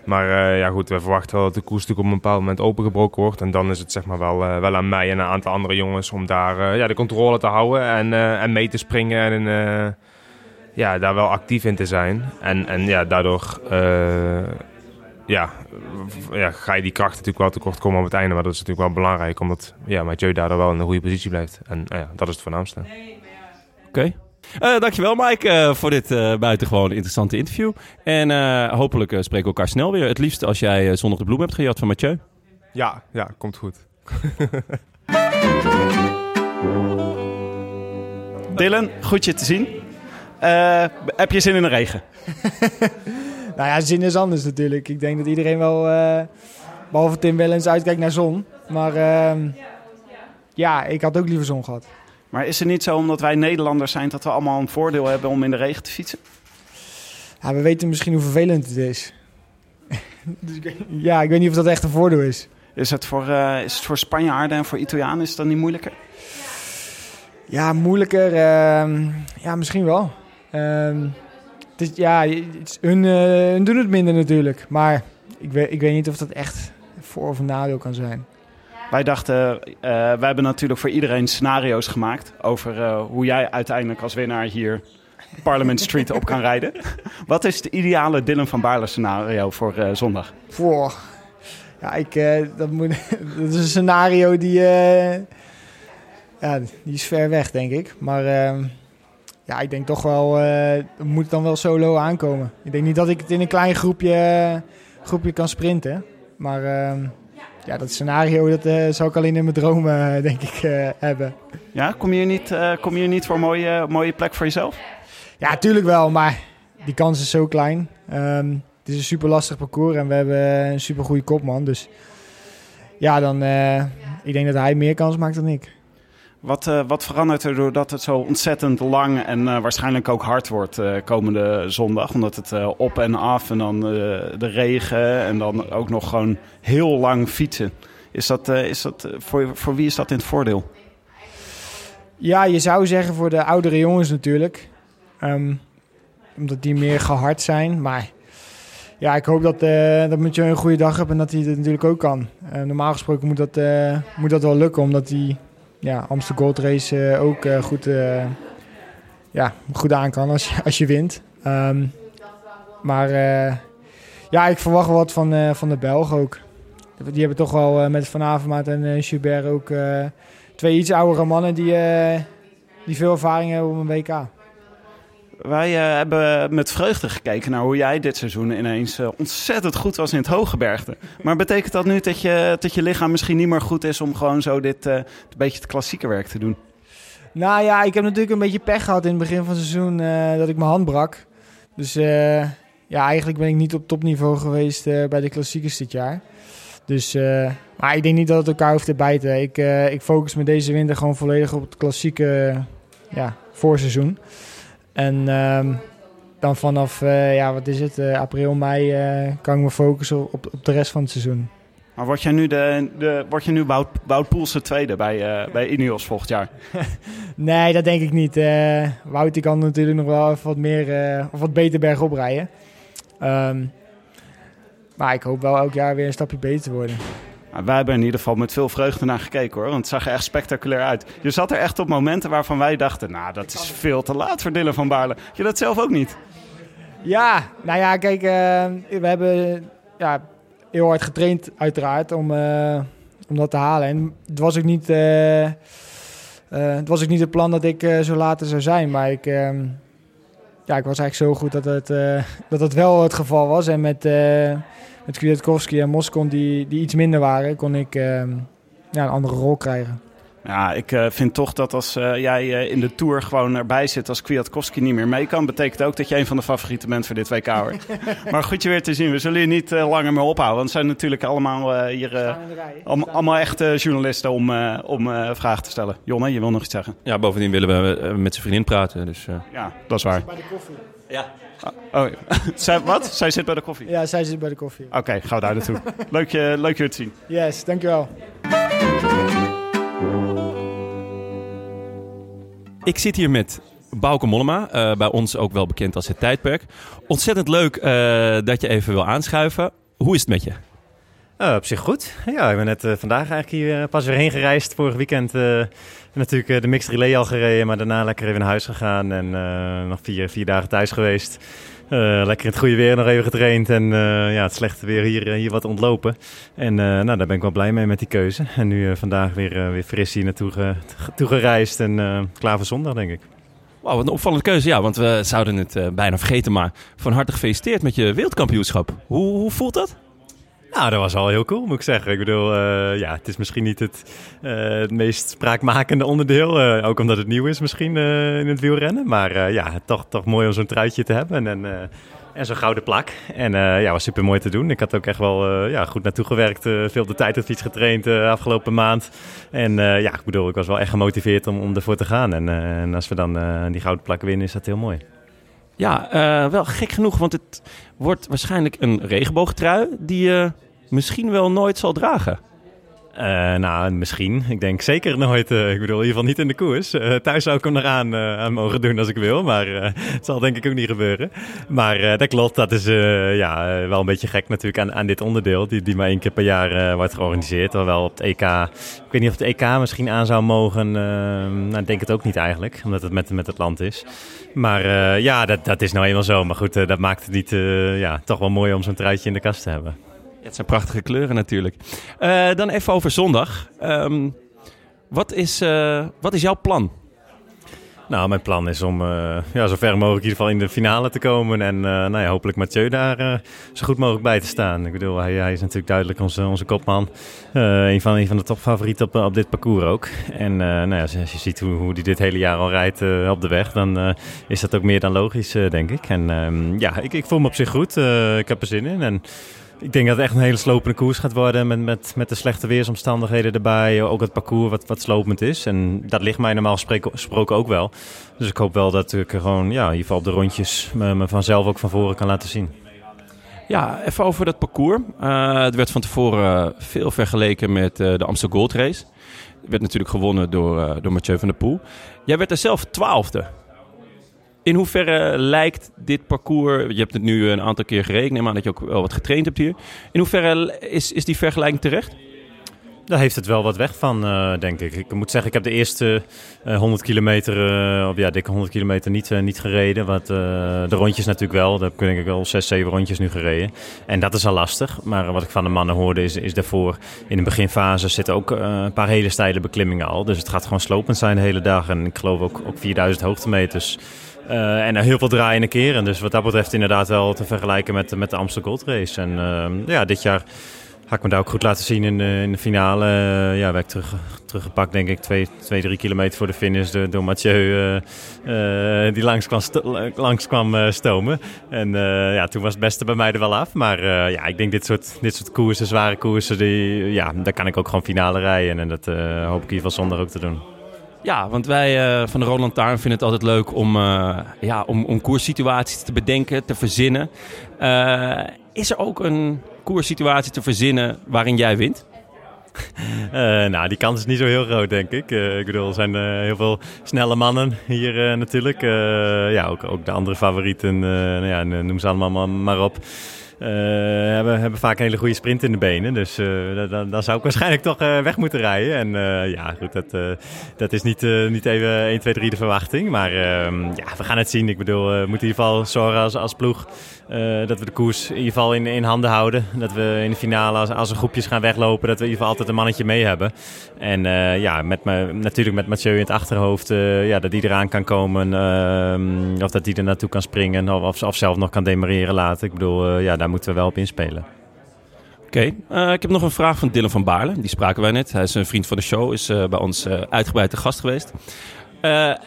Maar ja, goed, we verwachten wel dat de koers op een bepaald moment opengebroken wordt. En dan is het zeg maar wel, wel aan mij en een aantal andere jongens om daar ja, de controle te houden en, en mee te springen. En ja, daar wel actief in te zijn. En, en ja, daardoor eh, ja, ja, ga je die kracht natuurlijk wel tekort komen op het einde. Maar dat is natuurlijk wel belangrijk, omdat ja, Mathieu daardoor wel in een goede positie blijft. En eh, ja, dat is het voornaamste. Oké. Eh, dankjewel Mike eh, voor dit eh, buitengewoon interessante interview. En eh, hopelijk spreken we elkaar snel weer. Het liefst als jij zondag de bloem hebt gejat van Mathieu. Ja, ja, komt goed. Dylan, goed je te zien. Eh, heb je zin in de regen? Nou ja, zin is anders natuurlijk. Ik denk dat iedereen wel, eh, behalve Tim Wellens, uitkijkt naar zon. Maar ehm, ja, ik had ook liever zon gehad. Maar is het niet zo omdat wij Nederlanders zijn dat we allemaal een voordeel hebben om in de regen te fietsen? Ja, we weten misschien hoe vervelend het is. dus ik weet- ja, ik weet niet of dat echt een voordeel is. Is het voor, is het voor Spanjaarden en voor Italianen is dan niet moeilijker? Ja, moeilijker. ehm, ja, misschien wel. Ehm, het is, ja, hun, eh, hun doen het minder natuurlijk. Maar ik weet, ik weet niet of dat echt voor- of nadeel kan zijn. Wij dachten, eh wij hebben natuurlijk voor iedereen scenario's gemaakt over eh, hoe jij uiteindelijk als winnaar hier Parliament Street op kan rijden. Wat is het ideale Dylan van Baarle scenario voor zondag? Voor. Ja, ik, dat, moet, dat is een scenario die, eh, ja, die is ver weg, denk ik. Maar ehm, ja, ik denk toch wel, eh het moet dan wel solo aankomen. Ik denk niet dat ik het in een klein groepje, groepje kan sprinten. Maar ehm, ja, dat scenario dat, eh, zou ik alleen in mijn dromen, eh, denk ik, eh, hebben. Ja, kom je hier niet, eh, kom je niet voor een mooie, mooie plek voor jezelf? Ja, tuurlijk wel, maar die kans is zo klein. Ehm, het is een super lastig parcours en we hebben een super goede kopman. Dus ja, dan, eh, ik denk dat hij meer kans maakt dan ik. Wat, uh, wat verandert er doordat het zo ontzettend lang en uh, waarschijnlijk ook hard wordt uh, komende zondag? Omdat het op en af en dan de regen en dan ook nog gewoon heel lang fietsen. Is dat, is dat, voor, voor wie is dat in het voordeel? Ja, je zou zeggen voor de oudere jongens natuurlijk. Um, omdat die meer gehard zijn. Maar ja, ik hoop dat, uh, dat Mathieu een goede dag hebt en dat hij het natuurlijk ook kan. Normaal gesproken moet dat, moet dat wel lukken, omdat hij ja, Amsterdam Gold Race ook goed, ja, goed aan kan als je, als je wint. Um, maar ja, ik verwacht wat van, van de Belgen ook. Die hebben toch wel met Van Avermaat en uh, ook twee iets oudere mannen die, die veel ervaring hebben op een WK. Wij uh, hebben met vreugde gekeken naar hoe jij dit seizoen ineens uh, ontzettend goed was in het Hooggebergte. Maar betekent dat nu dat je, dat je lichaam misschien niet meer goed is om gewoon zo dit uh, een beetje het klassieke werk te doen? Nou ja, ik heb natuurlijk een beetje pech gehad in het begin van het seizoen dat ik mijn hand brak. Dus ja, eigenlijk ben ik niet op topniveau geweest bij de klassiekers dit jaar. Dus, maar ik denk niet dat het elkaar hoeft te bijten. Ik, ik focus me deze winter gewoon volledig op het klassieke ja, voorseizoen. En um, dan vanaf, uh, ja, wat is het, uh, april, mei uh, kan ik me focussen op, op de rest van het seizoen. Maar word jij nu, de, de, word je nu Wout, Wout Poelse tweede bij, bij Ineos volgend jaar? nee, dat denk ik niet. Wout die kan natuurlijk nog wel even wat, meer, of wat beter bergop rijden. Um, maar ik hoop wel elk jaar weer een stapje beter te worden. Wij hebben in ieder geval met veel vreugde naar gekeken hoor. Want het zag er echt spectaculair uit. Je zat er echt op momenten waarvan wij dachten... nou, dat is veel te laat voor Dylan van Baarle. Je dat zelf ook niet? Ja, nou ja, kijk, uh, we hebben ja, heel hard getraind uiteraard om, uh, om dat te halen. En het was ook niet, uh, het, was ook niet het plan dat ik zo later zou zijn. Maar ik, ehm, ja, ik was eigenlijk zo goed dat het, dat het wel het geval was. En met met Kwiatkowski en Moskon, die, die iets minder waren, kon ik ehm, ja, een andere rol krijgen. Ja, ik uh, vind toch dat als uh, jij uh, in de Tour gewoon erbij zit als Kwiatkowski niet meer mee kan, betekent ook dat je een van de favorieten bent voor dit WK hoor. maar goed je weer te zien. We zullen je niet langer meer ophouden, want het zijn natuurlijk allemaal hier allemaal, allemaal echte journalisten om, om vragen te stellen. Jonne, je wil nog iets zeggen? Ja, bovendien willen we met zijn vriendin praten. Dus, Ja, dat is waar. Bij de koffie. Ja. Oh, zij, wat? Zij zit bij de koffie? Ja, zij zit bij de koffie. Oké, okay, gaan we daar naartoe. leuk, je, leuk je te zien. Yes, dankjewel. Ik zit hier met Bauke Mollema, uh, bij ons ook wel bekend als het tijdperk. Ontzettend leuk uh, dat je even wil aanschuiven. Hoe is het met je? Uh, op zich goed. Ja, ik ben net vandaag eigenlijk hier pas weer heen gereisd. Vorig weekend natuurlijk de mixed relay al gereden, maar daarna lekker even naar huis gegaan en nog vier, vier dagen thuis geweest. Uh, lekker het goede weer nog even getraind en uh, ja, het slechte weer hier, hier wat ontlopen. En nou, daar ben ik wel blij mee met die keuze. En nu vandaag weer, weer fris hier naartoe ge, toe gereisd en klaar voor zondag, denk ik. Wauw, wat een opvallende keuze. Ja, want we zouden het bijna vergeten, maar van harte gefeliciteerd met je wereldkampioenschap. Hoe, hoe voelt dat? Nou, dat was al heel cool, moet ik zeggen. Ik bedoel, uh, ja, het is misschien niet het, het meest spraakmakende onderdeel. Uh, ook omdat het nieuw is misschien in het wielrennen. Maar ja, toch, toch mooi om zo'n truitje te hebben en, en zo'n gouden plak. En ja, was super mooi te doen. Ik had ook echt wel ja, goed naartoe gewerkt. veel op de tijdritfiets getraind afgelopen maand. En ja, ik bedoel, ik was wel echt gemotiveerd om, om ervoor te gaan. En, en als we dan die gouden plak winnen, is dat heel mooi. Ja, wel gek genoeg, want het wordt waarschijnlijk een regenboogtrui die je misschien wel nooit zal dragen? Uh, nou, misschien. Ik denk zeker nooit. Uh, ik bedoel, in ieder geval niet in de koers. Uh, thuis zou ik hem nog aan, mogen doen als ik wil. Maar het zal denk ik ook niet gebeuren. Maar dat klopt. Dat is ja, wel een beetje gek natuurlijk aan, aan dit onderdeel. Die, die maar één keer per jaar wordt georganiseerd. Terwijl op het EK... Ik weet niet of het EK misschien aan zou mogen. nou, ik denk het ook niet eigenlijk. Omdat het met, met het land is. Maar ja, dat, dat is nou eenmaal zo. Maar goed, dat maakt het niet ja, toch wel mooi om zo'n truitje in de kast te hebben het zijn prachtige kleuren natuurlijk. Uh, dan even over zondag. Um, wat, is, uh, wat is jouw plan? Nou, mijn plan is om uh, ja, zo ver mogelijk in ieder geval in de finale te komen. En nou ja, hopelijk Mathieu daar zo goed mogelijk bij te staan. Ik bedoel, hij, hij is natuurlijk duidelijk onze, onze kopman. een, van, een van de topfavorieten op, op dit parcours ook. En nou ja, als je ziet hoe, hoe hij dit hele jaar al rijdt op de weg, dan is dat ook meer dan logisch, denk ik. En ehm, ja, ik, ik voel me op zich goed. ik heb er zin in. En ik denk dat het echt een hele slopende koers gaat worden. Met, met, met de slechte weersomstandigheden erbij. Ook het parcours wat, wat slopend is. En dat ligt mij normaal gesproken ook wel. Dus ik hoop wel dat ik er gewoon, ja, in ieder geval op de rondjes me, vanzelf ook van voren kan laten zien. Ja, even over dat parcours. Eh, het werd van tevoren veel vergeleken met eh, de Amsterdam Gold Race. Het werd natuurlijk gewonnen door, eh, door Mathieu van der Poel. Jij werd er zelf twaalfde. In hoeverre lijkt dit parcours... Je hebt het nu een aantal keer neem aan dat je ook wel wat getraind hebt hier. In hoeverre is, is die vergelijking terecht? Daar heeft het wel wat weg van, eh, denk ik. Ik moet zeggen, ik heb de eerste eh, 100 kilometer, eh, of ja, dikke 100 kilometer niet, eh, niet gereden. Eh, de rondjes natuurlijk wel. Daar heb ik denk ik wel 6, 7 rondjes nu gereden. En dat is al lastig. Maar wat ik van de mannen hoorde is, is daarvoor in de beginfase zitten ook eh, een paar hele steile beklimmingen al. Dus het gaat gewoon slopend zijn de hele dag. En ik geloof ook, ook 4000 hoogtemeters. Eh, en heel veel draaiende keren. Dus wat dat betreft inderdaad wel te vergelijken met, met de Amsterdam Gold Race. En eh, ja, dit jaar ga ik me daar ook goed laten zien in de, in de finale. Eh, ja, werd terug, teruggepakt, denk ik, twee, twee, drie kilometer voor de finish door, door Mathieu. eh, die langs kwam, langs kwam stomen. En ja, toen was het beste bij mij er wel af. Maar ja, ik denk dit soort, dit soort koersen, zware koersen, die, ja, daar kan ik ook gewoon finale rijden. En dat hoop ik in ieder geval zonder ook te doen. Ja, want wij eh, van de Roland Taarn vinden het altijd leuk om, eh, ja, om, om koerssituaties te bedenken, te verzinnen. Eh, is er ook een koerssituatie te verzinnen waarin jij wint? Nou, die kans is niet zo heel groot, denk ik. Ik bedoel, er zijn heel veel snelle mannen hier natuurlijk. Ja, ook, ook de andere favorieten, nou ja, noem ze allemaal maar op. eh, hebben, hebben vaak een hele goede sprint in de benen. Dus eh, dan- zou ik waarschijnlijk toch eh, weg moeten rijden. En ja, goed, dat, dat is niet, niet even 1, 2, 3 de verwachting. Maar ehm, ja, we gaan het zien. Ik bedoel, we moeten in ieder geval zorgen als, als ploeg eh, dat we de koers in ieder geval in, handen houden. Dat we in de finale, als, als groepjes gaan weglopen, dat we in ieder geval altijd een mannetje mee hebben. En eh, ja, met me, natuurlijk met Mathieu in het achterhoofd, eh, ja, dat die eraan kan komen. of dat die er naartoe kan springen. Of, of, zelf nog kan demareren laten. Ik bedoel, ja, daar moeten we wel op inspelen. Oké, ik heb nog een vraag van Dylan van Baarle. Die spraken wij net. Hij is een vriend van de show, is bij ons eh, uitgebreid te gast geweest.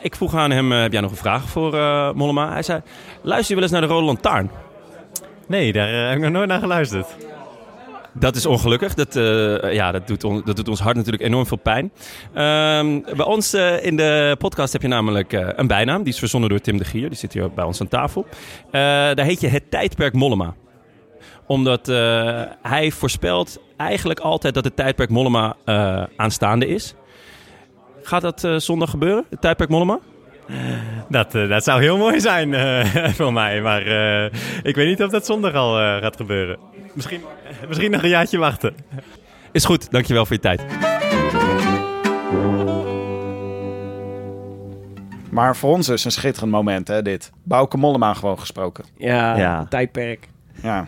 Ik vroeg aan hem, heb jij nog een vraag voor Mollema? Hij zei, luister je wel eens naar de Rode Lantaarn? Nee, daar eh, heb ik nog nooit naar geluisterd. Dat is ongelukkig. Dat, eh, ja, dat, doet dat doet ons hart natuurlijk enorm veel pijn. Ehm, bij ons eh, in de podcast heb je namelijk een bijnaam. Die is verzonnen door Tim de Gier. Die zit hier bij ons aan tafel. Daar heet je het tijdperk Mollema. Omdat hij voorspelt eigenlijk altijd dat het tijdperk Mollema aanstaande is. Gaat dat zondag gebeuren, het tijdperk Mollema? Dat, eh, dat zou heel mooi zijn eh, voor mij. Maar eh, ik weet niet of dat zondag al eh, gaat gebeuren. Misschien, misschien nog een jaartje wachten. Is goed, dankjewel voor je tijd. Maar voor ons is een schitterend moment, hè, dit. Bouke Mollema gewoon gesproken. Ja, Ja. tijdperk. Ja.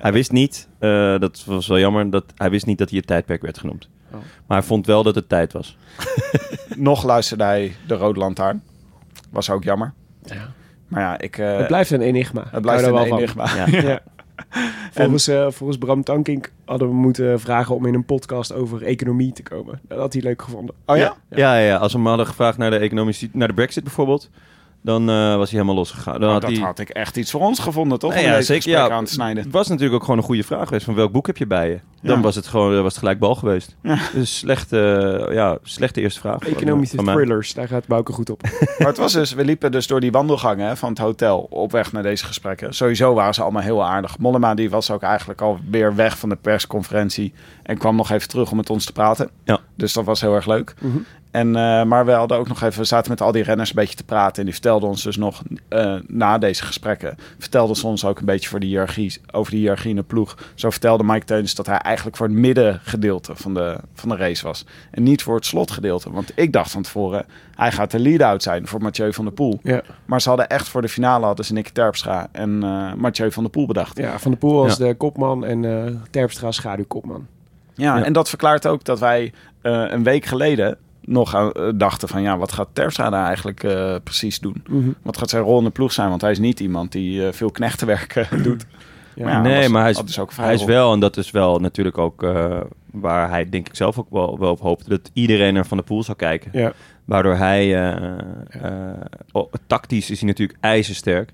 Hij wist niet, eh, dat was wel jammer, dat hij wist niet dat hij het tijdperk werd genoemd. Oh. Maar hij vond wel dat het tijd was. Nog luisterde hij de Rode Lantaarn. Was ook jammer. Ja. Maar ja, ik... eh, het blijft een enigma. Het blijft een enigma. van. Ja. Ja. Volgens, eh, volgens Bram Tankink hadden we moeten vragen om in een podcast over economie te komen. Dat had hij leuk gevonden. Oh Ja, ja, ja. Als we hem hadden gevraagd naar de economische, naar de Brexit bijvoorbeeld, dan eh, was hij helemaal losgegaan. Dan Nou, had dat had ik echt iets voor ons gevonden, toch? Nee, om ja, zeker. Ja, aan te snijden. Het was natuurlijk ook gewoon een goede vraag geweest. Van welk boek heb je bij je? Dan Ja. was het gewoon was het gelijk bal geweest. Ja. Dus slechte, ja, slechte eerste vraag. Economische van thrillers, daar gaat Bouke goed op. Maar het was dus, we liepen dus door die wandelgangen hè, van het hotel op weg naar deze gesprekken. Sowieso waren ze allemaal heel aardig. Mollema die was ook eigenlijk alweer weg van de persconferentie en kwam nog even terug om met ons te praten. Ja. Dus dat was heel erg leuk. Mhm. En, eh, maar we hadden ook nog even, we zaten met al die renners een beetje te praten. En die vertelden ons dus nog eh, na deze gesprekken, vertelden ze ons ook een beetje voor de hiërarchie, over de hiërarchie in de ploeg. Zo vertelde Mike Teunis dat hij eigenlijk voor het middengedeelte van de, van de race was. En niet voor het slotgedeelte. Want ik dacht van tevoren, hij gaat de lead-out zijn voor Mathieu van der Poel. Ja. Maar ze hadden echt voor de finale hadden ze Nicky Terpstra en eh Mathieu van der Poel bedacht. Ja, Van der Poel was Ja. de kopman en eh Terpstra schaduwkopman. Ja, Ja. en dat verklaart ook dat wij eh, een week geleden nog aan, eh, dachten van... ja, wat gaat Terpstra daar eigenlijk eh, precies doen? Mhm. Wat gaat zijn rol in de ploeg zijn? Want hij is niet iemand die eh, veel knechtenwerk doet. Ja. Maar ja, nee, was- maar hij is, dus ook hij is wel, en dat is wel natuurlijk ook eh, waar hij denk ik zelf ook wel, wel op hoopte, dat iedereen naar Van der Poel zou kijken. Ja. Waardoor hij, eh, eh, oh, tactisch is hij natuurlijk ijzersterk.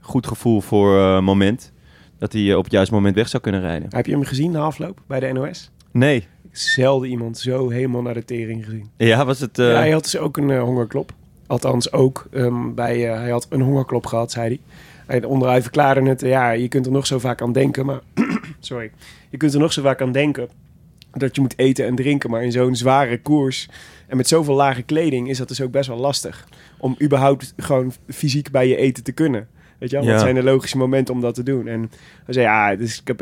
Goed gevoel voor eh, moment. dat hij op het juiste moment weg zou kunnen rijden. Heb je hem gezien na afloop bij de NOS? Nee. Zelden iemand zo helemaal naar de tering gezien. Ja, was het... eh, Ja, hij had dus ook een eh, hongerklop. Althans ook ehm, bij, eh, hij had een hongerklop gehad, zei hij. En onderuit verklaarde het, ja, je kunt er nog zo vaak aan denken, maar... sorry. Je kunt er nog zo vaak aan denken dat je moet eten en drinken. Maar in zo'n zware koers en met zoveel lage kleding is dat dus ook best wel lastig. Om überhaupt gewoon fysiek bij je eten te kunnen. Weet je wel? Ja. Wat zijn de logische momenten om dat te doen? En hij zei, ja, dus ik heb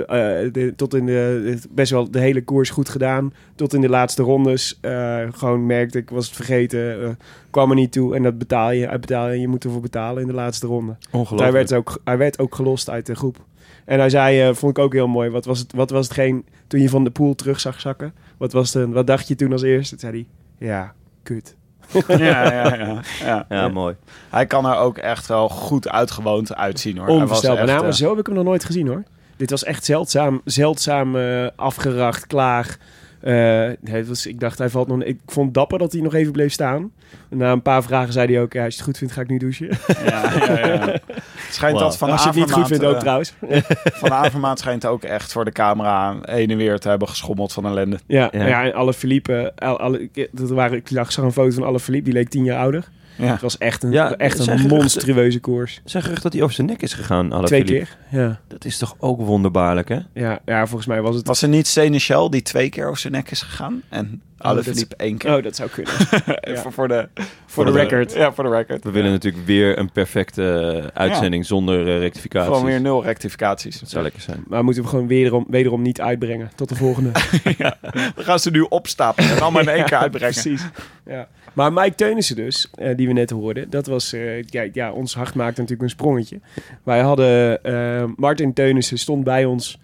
de- tot in de, best wel de hele koers goed gedaan. Tot in de laatste rondes eh, gewoon merkte ik, was het vergeten, eh, kwam er niet toe. En dat betaal je, uit betaal je, je moet ervoor betalen in de laatste ronde. Want Hij werd, ook, hij werd ook gelost uit de groep. En hij zei, vond ik ook heel mooi, wat was, het, wat was hetgeen toen je van de pool terug zag zakken? Wat, was de, wat dacht je toen als eerste? Toen zei hij, ja, kut. ja, ja, ja, ja. Ja, mooi. Hij kan er ook echt wel goed uitgewoond uitzien hoor. Onvoorstelbaar. Nou, maar eh, zo heb ik hem nog nooit gezien hoor. Dit was echt zeldzaam, zeldzaam eh, afgeracht, klaar. Eh, het was, ik dacht, hij valt nog. Ik vond het dapper dat hij nog even bleef staan. Na een paar vragen zei hij ook: ja, als je het goed vindt, ga ik nu douchen. Ja, ja, ja. Schijnt dat Van Als je het niet goed vindt, ook eh, trouwens. Van Avermaat schijnt ook echt voor de camera heen en weer te hebben geschommeld van ellende. Ja, ja. en alle Philippe, alle, alle, dat waren, ik zag zag een foto van alle Philippe, die leek tien jaar ouder. Ja. Het was echt een, Ja, echt een monstrueuze koers. Er zijn geruchten dat hij over zijn nek is gegaan. Alle Twee keer, ja. Dat is toch ook wonderbaarlijk, hè? Ja, ja, volgens mij was het... Was er niet Seneschal die twee keer over zijn nek is gegaan? En Alaphilippe één keer? Oh, dat zou kunnen. Even Ja. voor de, Voor de record. Ja, voor de record. We willen natuurlijk weer een perfecte eh, uitzending zonder eh, rectificaties. Gewoon weer nul rectificaties. Dat zou lekker zijn. Maar moeten we gewoon wederom, wederom niet uitbrengen. Tot de volgende. We gaan ze nu opstapelen en allemaal in één keer uitbrengen. Precies. Ja. Maar Mike Teunissen dus, eh, die we net hoorden, dat was, eh, ja, ja, ons hart maakte natuurlijk een sprongetje. Wij hadden, eh, Martin Teunissen stond bij ons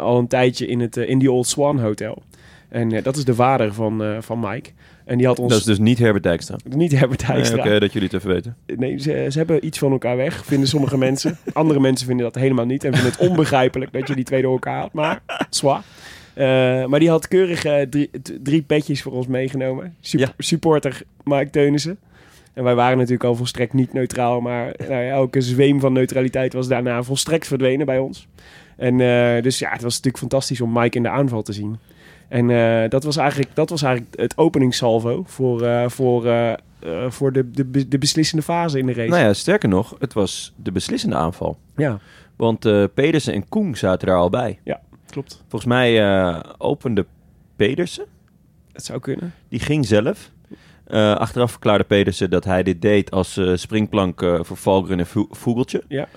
al een tijdje in het in die Old Swan Hotel. En dat is de vader van, van Mike. En die had ons... Dat is dus niet Herbert Dijkstra. Niet Herbert Dijkstra. Nee, Oké, dat jullie het even weten. Nee, ze, ze hebben iets van elkaar weg, vinden sommige mensen. Andere mensen vinden dat helemaal niet en vinden het onbegrijpelijk dat je die twee door elkaar haalt. Maar, zwaar. Eh, maar die had keurig eh, drie, drie petjes voor ons meegenomen. Sup- Supporter Mike Teunissen. En wij waren natuurlijk al volstrekt niet neutraal, maar nou ja, elke zweem van neutraliteit was daarna volstrekt verdwenen bij ons. En eh, dus ja, het was natuurlijk fantastisch om Mike in de aanval te zien. En dat, was eigenlijk, dat was eigenlijk het openingssalvo voor, voor, voor de, de, de beslissende fase in de race. Nou ja, sterker nog, het was de beslissende aanval. Ja. Want Pedersen en Koen zaten daar al bij. Ja, klopt. Volgens mij eh, opende Pedersen. Het zou kunnen. Die ging zelf. Eh, achteraf verklaarde Pedersen dat hij dit deed als eh, springplank voor Valgren en Vo- Vogeltje. Ja.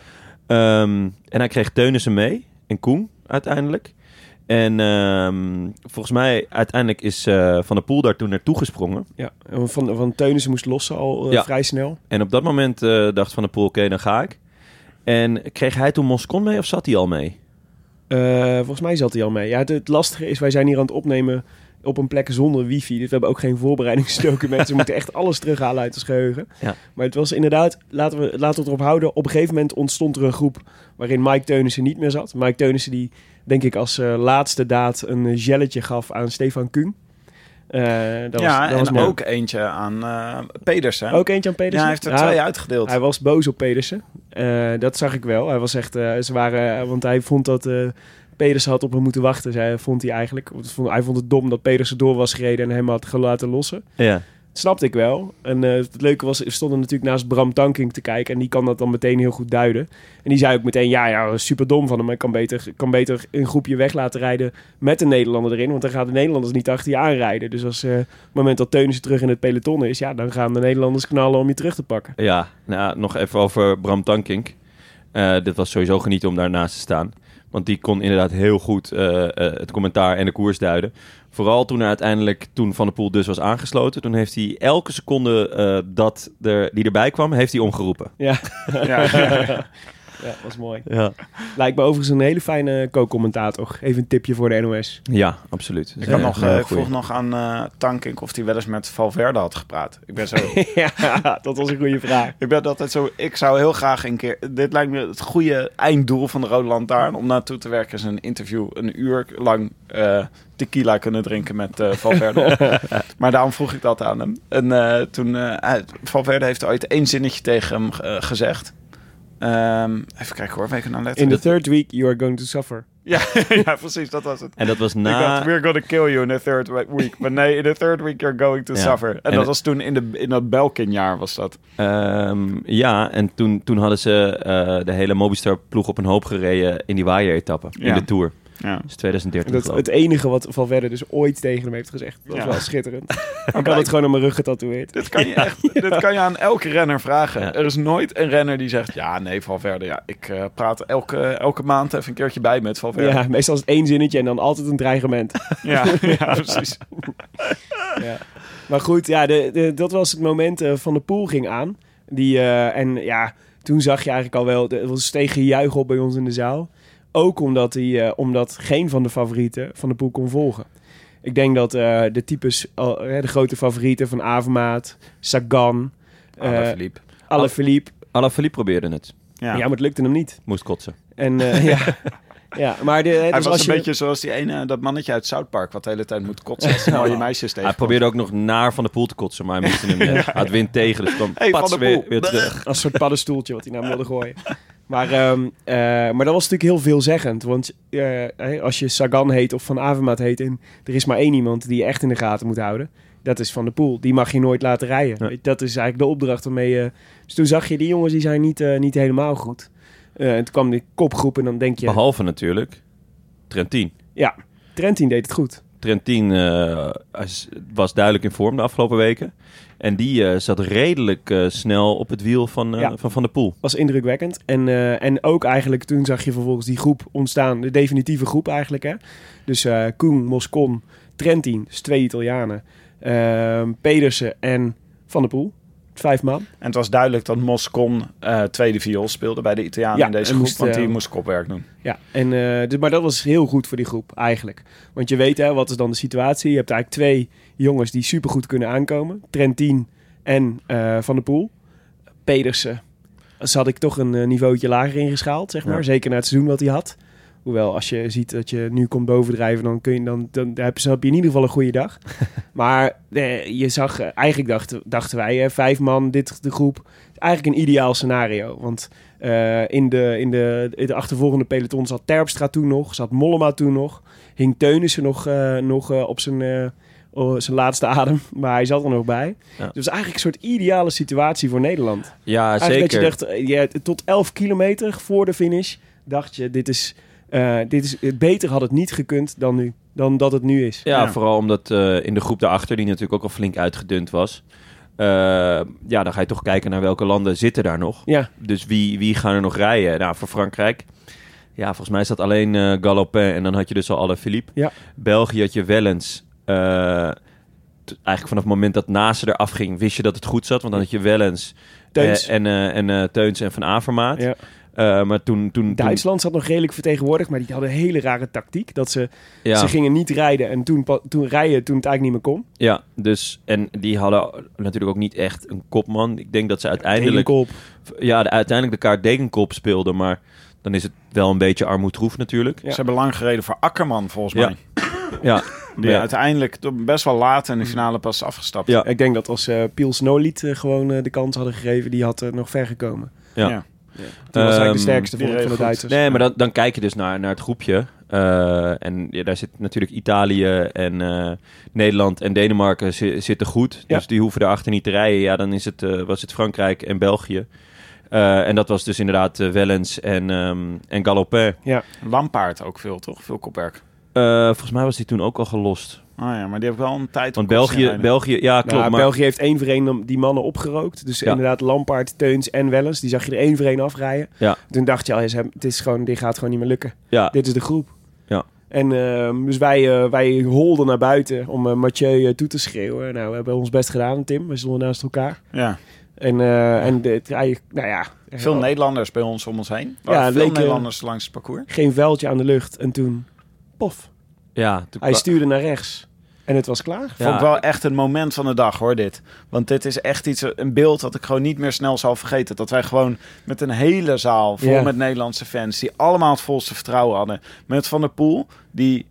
Ehm, en hij kreeg Teunissen mee. En Koen uiteindelijk. En ehm, volgens mij uiteindelijk is Van der Poel daar toen naartoe gesprongen. Ja, en van, van Teunissen moest lossen al Ja. vrij snel. En op dat moment dacht Van der Poel, oké, dan ga ik. En kreeg hij toen Moscon mee of zat hij al mee? Eh, volgens mij zat hij al mee. Ja, het, het lastige is, wij zijn hier aan het opnemen op een plek zonder wifi. Dus we hebben ook geen voorbereidingsdocumenten. we moeten echt alles terughalen uit het geheugen. Ja. Maar het was inderdaad, laten we, laten we het erop houden. Op een gegeven moment ontstond er een groep waarin Mike Teunissen niet meer zat. Mike Teunissen die, denk ik, als eh, laatste daad een eh, gelletje gaf aan Stefan Kuhn. Eh, dat ja, was, dat was en mooi. ook eentje aan eh Pedersen. Ook eentje aan Pedersen? Ja, hij heeft er Ja, twee uitgedeeld. Hij was boos op Pedersen. Eh, dat zag ik wel. Hij was echt, eh, ze waren, want hij vond dat eh Pedersen had op hem moeten wachten. Zei, vond hij eigenlijk. Hij vond het dom dat Pedersen door was gereden en hem had gelaten lossen. Ja. Snapte ik wel. En eh, het leuke was, we stonden natuurlijk naast Bram Tankink te kijken. En die kan dat dan meteen heel goed duiden. En die zei ook meteen, ja, ja, super dom van hem. Ik kan beter, kan beter een groepje weg laten rijden met een Nederlander erin. Want dan gaan de Nederlanders niet achter je aanrijden. Dus als eh, het moment dat Teunissen terug in het peloton is... ja, dan gaan de Nederlanders knallen om je terug te pakken. Ja, nou, nog even over Bram Tankink. Eh dit was sowieso genieten om daarnaast te staan. Want die kon inderdaad heel goed het commentaar en de koers duiden. Vooral toen er uiteindelijk, toen Van der Poel dus was aangesloten... toen heeft hij elke seconde eh, dat er, die erbij kwam, heeft hij omgeroepen. Ja. Ja. ja, dat was mooi. Ja. Lijkt me overigens een hele fijne co-commentator. Even een tipje voor de NOS. Ja, absoluut. Ik, had nog, eh, ik vroeg nog aan eh Tankink of hij wel eens met Valverde had gepraat. Ik ben zo... ja, dat was een goede vraag. Ik ben altijd zo... Ik zou heel graag een keer... Dit lijkt me het goede einddoel van de Rode Lantaarn. Om naartoe te werken is een interview een uur lang eh, tequila kunnen drinken met eh, Valverde. maar daarom vroeg ik dat aan hem. En eh, toen... eh, hij- Valverde heeft ooit één zinnetje tegen hem gezegd. Ehm, even kijken hoor, weken nou letten. In the third week, you are going to suffer. Ja, ja, precies, dat was het. En dat was Ik na... dacht, we're gonna kill you in the third week. Maar nee, in the third week you're going to Ja. suffer. En, En dat het- was toen in, de, in dat Belkin-jaar was dat. Ehm, ja, en toen, toen hadden ze eh, de hele Mobistar-ploeg op een hoop gereden in die waaien-etappe. In Ja. de Tour. Ja. Dus 2013 Dat, geloof het enige wat Valverde dus ooit tegen hem heeft gezegd. Dat is Ja. wel schitterend. ik had het gewoon op mijn rug getatoeëerd. Dit kan je echt dit kan je aan elke renner vragen. Er is nooit een renner die zegt... Ja, nee, Valverde, ja, ik eh, praat elke, elke maand even een keertje bij met Valverde. Ja, meestal is het één zinnetje en dan altijd een dreigement. Ja, ja, precies. ja. Maar goed, ja, de, de- dat was het moment eh, van de pool ging aan. Die, eh, en ja, toen zag je eigenlijk al wel, er was steeg gejuich op bij ons in de zaal. Ook omdat, die, eh, omdat geen van de favorieten van de pool kon volgen. Ik denk dat eh, de types, eh, de grote favorieten van Avermaat, Sagan, eh, Alaphilippe. Alaphilippe. Alaphilippe probeerde het. Ja. maar het lukte hem niet. Moest kotsen. En eh, ja, ja, maar de, Hij dus was als een je, beetje zoals die ene, dat mannetje uit South Park... wat de hele tijd moet kotsen als hij mooie meisjes tegen. Hij probeerde ook nog naar Van de Poel te kotsen, maar hij miste hem. Hij had wind tegen, dus kwam Hey, pats weer, terug. Als een soort paddenstoeltje wat hij naar hem wilde gooien. Maar, ehm, eh, maar dat was natuurlijk heel veelzeggend. Want eh, hè, als je Sagan heet of Van Avermaat heet... en er is maar één iemand die je echt in de gaten moet houden... dat is Van de Poel. Die mag je nooit laten rijden. Weet je, Dat is eigenlijk de opdracht waarmee je... Dus toen zag je, die jongens die zijn niet, eh, niet helemaal goed. Eh, en toen kwam die kopgroep en dan denk je... Behalve natuurlijk Trentin. Ja, Trentin deed het goed. Trentin eh, was duidelijk in vorm de afgelopen weken. En die eh, zat redelijk snel op het wiel van, Ja. van Van der Poel. was indrukwekkend. En, en ook eigenlijk toen zag je vervolgens die groep ontstaan. De definitieve groep eigenlijk. Hè? Dus Koen, Moscon, Trentin. Dus twee Italianen. Ehm, Pedersen en Van der Poel. Vijf man. En het was duidelijk dat Moscon eh, tweede viool speelde bij de Italianen Ja, in deze groep. moest, want die eh, moest kopwerk doen. Ja, en, eh, dus, maar dat was heel goed voor die groep eigenlijk. Want je weet, hè, wat is dan de situatie? Je hebt eigenlijk twee jongens die supergoed kunnen aankomen. Trentin en Van der Poel. Pedersen zat ik toch een niveautje lager ingeschaald, zeg maar. Ja. Zeker na het seizoen wat hij had. Hoewel, als je ziet dat je nu komt bovendrijven, dan, kun je, dan, dan heb, je, heb je in ieder geval een goede dag. maar eh, je zag, eh, eigenlijk dachten, dachten wij, eh, vijf man, dit de groep, is eigenlijk een ideaal scenario. Want eh, in, de, in, de, in de achtervolgende peloton zat Terpstra toen nog, zat Mollema toen nog, hing Teunissen nog, nog op zijn, zijn laatste adem, maar hij zat er nog bij. Ja. Dus het was eigenlijk een soort ideale situatie voor Nederland. Ja, Eigenlijk zeker. dat je dacht, ja, tot 11 kilometer voor de finish dacht je, dit is, eh, dit is eh, beter had het niet gekund dan nu, dan dat het nu is. Ja, vooral omdat eh, in de groep daarachter, die natuurlijk ook al flink uitgedund was. eh, ja, dan ga je toch kijken naar welke landen zitten daar nog. Ja. Dus wie, wie gaan er nog rijden? Nou, voor Frankrijk, ja, volgens mij is dat alleen eh Galopin en dan had je dus al alle Philippe. Ja. België had je Wellens. eh, eigenlijk vanaf het moment dat Nase eraf ging, wist je dat het goed zat. Want dan had je Wellens Teuns. en, eh, en eh, Teuns en Van Avermaat. Ja. Eh, maar toen... toen, toen Duitsland zat nog redelijk vertegenwoordigd, maar die hadden een hele rare tactiek. Dat ze, Ja. ze gingen niet rijden en toen, toen rijden toen het eigenlijk niet meer kon. Ja, dus en die hadden natuurlijk ook niet echt een kopman. Ik denk dat ze uiteindelijk Degenkop. ja, de, uiteindelijk de kaart Degenkop speelden, maar dan is het wel een beetje armoedroef natuurlijk. Ze hebben lang gereden voor Akkerman, volgens mij. Ja. Die Ja. uiteindelijk toch best wel laat in de finale pas afgestapt. Ja. Ik denk dat als eh Piels Noliet eh, gewoon de kans hadden gegeven, die had nog ver gekomen. Ja. Was eigenlijk de Ehm, sterkste van, reed de. Duitsers. Nee, maar dan, dan kijk je dus naar, naar het groepje. Eh, en ja, daar zit natuurlijk Italië en eh, Nederland en Denemarken zi- zitten goed. Ja. Dus die hoeven erachter niet te rijden. Ja, dan is het, eh, was het Frankrijk en België. Eh, en dat was dus inderdaad Wellens en, ehm en Galopin. Ja. Lampaard ook veel, toch? Veel kopwerk. Eh, volgens mij was die toen ook al gelost. Ah ja, maar die heeft wel een tijd Want België. België ja klopt. Nou, maar, België heeft één voor één die mannen opgerookt. Dus Ja. inderdaad Lampaard, Teuns en Wellens. Die zag je er één voor één afrijden. Ja. Toen dacht je al, ze hebben- het is gewoon, dit gaat gewoon niet meer lukken. ja, Dit is de groep. Ja. En ehm, dus wij, eh, wij holden naar buiten om eh, Mathieu eh, toe te schreeuwen. Nou, we hebben ons best gedaan, Tim. We stonden naast elkaar. Ja. En, eh, en rijden- nou ja, Veel Nederlanders bij ons om ons heen. Ja, veel leek, Nederlanders langs het parcours. geen veldje aan de lucht. En toen, pof, ja, toen hij stuurde naar rechts. En het was klaar. Ja. Vond ik wel echt een moment van de dag hoor, dit. Want dit is echt iets, een beeld dat ik gewoon niet meer snel zal vergeten. Dat wij gewoon met een hele zaal vol met Nederlandse fans, die allemaal het volste vertrouwen hadden. Met Van der Poel, die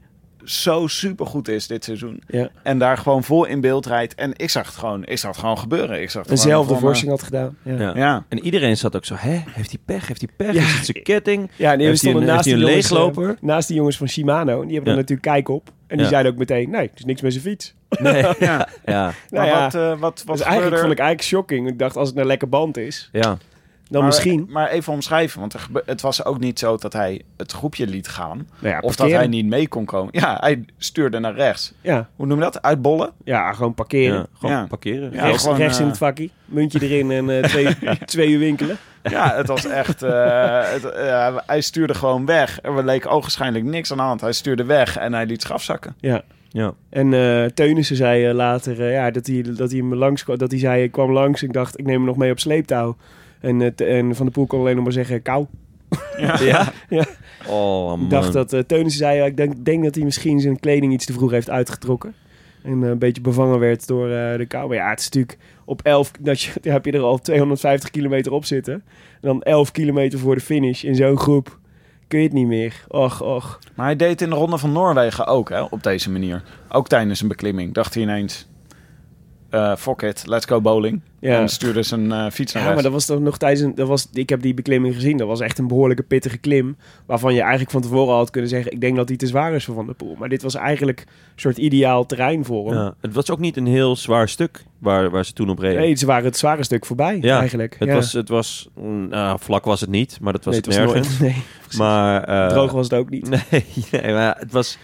zo supergoed is dit seizoen. Ja. En daar gewoon vol in beeld rijdt. En ik zag het gewoon, ik zag het gewoon gebeuren. Ik zag het gewoon Eenzelfde voor me. forsing had gedaan. Ja. Ja. Ja. En iedereen zat ook zo, hè? Heeft hij pech? Heeft hij pech? Ja. Is het zijn ketting? Ja, en die Heeft hij stonden een- naast heeft die, jongens, leegloper? eh, naast die jongens van Shimano. En die hebben Ja. er natuurlijk kijk op. En die Ja. zeiden ook meteen, nee, het is niks met zijn fiets. Nee. Ja. Ja. Nou Maar ja, wat, eh, wat, wat dus eigenlijk er? vond ik eigenlijk shocking. Ik dacht, als het een lekker band is, Ja. Dan maar, misschien. Maar even omschrijven, want er het was ook niet zo dat hij het groepje liet gaan. Nou ja, of dat hij niet mee kon komen. Ja, hij stuurde naar rechts. Ja, Hoe noem je dat? Uitbollen? ja gewoon parkeren. Ja, Gewoon Ja. parkeren. Ja, rechts gewoon, rechts in eh, het vakkie. Muntje erin en eh, twee, twee uur winkelen. Ja, het was echt... eh, het, eh, hij stuurde gewoon weg. Er leek ogenschijnlijk niks aan de hand. Hij stuurde weg en hij liet zich afzakken. Ja. Ja. En eh Teunissen zei eh, later eh, ja, dat, hij, dat hij hem langs kwam. Dat hij zei, ik kwam langs. Ik dacht, ik neem hem nog mee op sleeptouw. En, eh, en Van der Poel kon alleen nog maar zeggen, kou. Ja? Ja. Oh, man. Ik dacht dat uh, Teunissen zei, ik denk, denk dat hij misschien zijn kleding iets te vroeg heeft uitgetrokken. En eh, een beetje bevangen werd door eh, de kou. Maar ja, het is natuurlijk op 11, dat je, dan heb je er al 250 kilometer op zitten. En dan 11 kilometer voor de finish in zo'n groep. Kun je het niet meer. Och, och. Maar hij deed het in de Ronde van Noorwegen ook, hè, op deze manier. Ook tijdens een beklimming dacht hij ineens... eh fuck it, let's go bowling. Ja. En stuurde zijn eh, fiets naar Ja, maar dat was toch nog tijdens een, dat was, ik heb die beklimming gezien. Dat was echt een behoorlijke pittige klim. Waarvan je eigenlijk van tevoren al had kunnen zeggen: Ik denk dat die te zwaar is voor Van der Poel. Maar dit was eigenlijk een soort ideaal terrein voor hem. Ja, het was ook niet een heel zwaar stuk waar, waar ze toen op reden. Nee, ze waren het zware stuk voorbij ja, eigenlijk. Het ja. was, het was nou, vlak was het niet, maar dat was Nee, het het was nergens. nooit- nee, maar, eh, Droog was het ook niet. Nee, nee maar het was,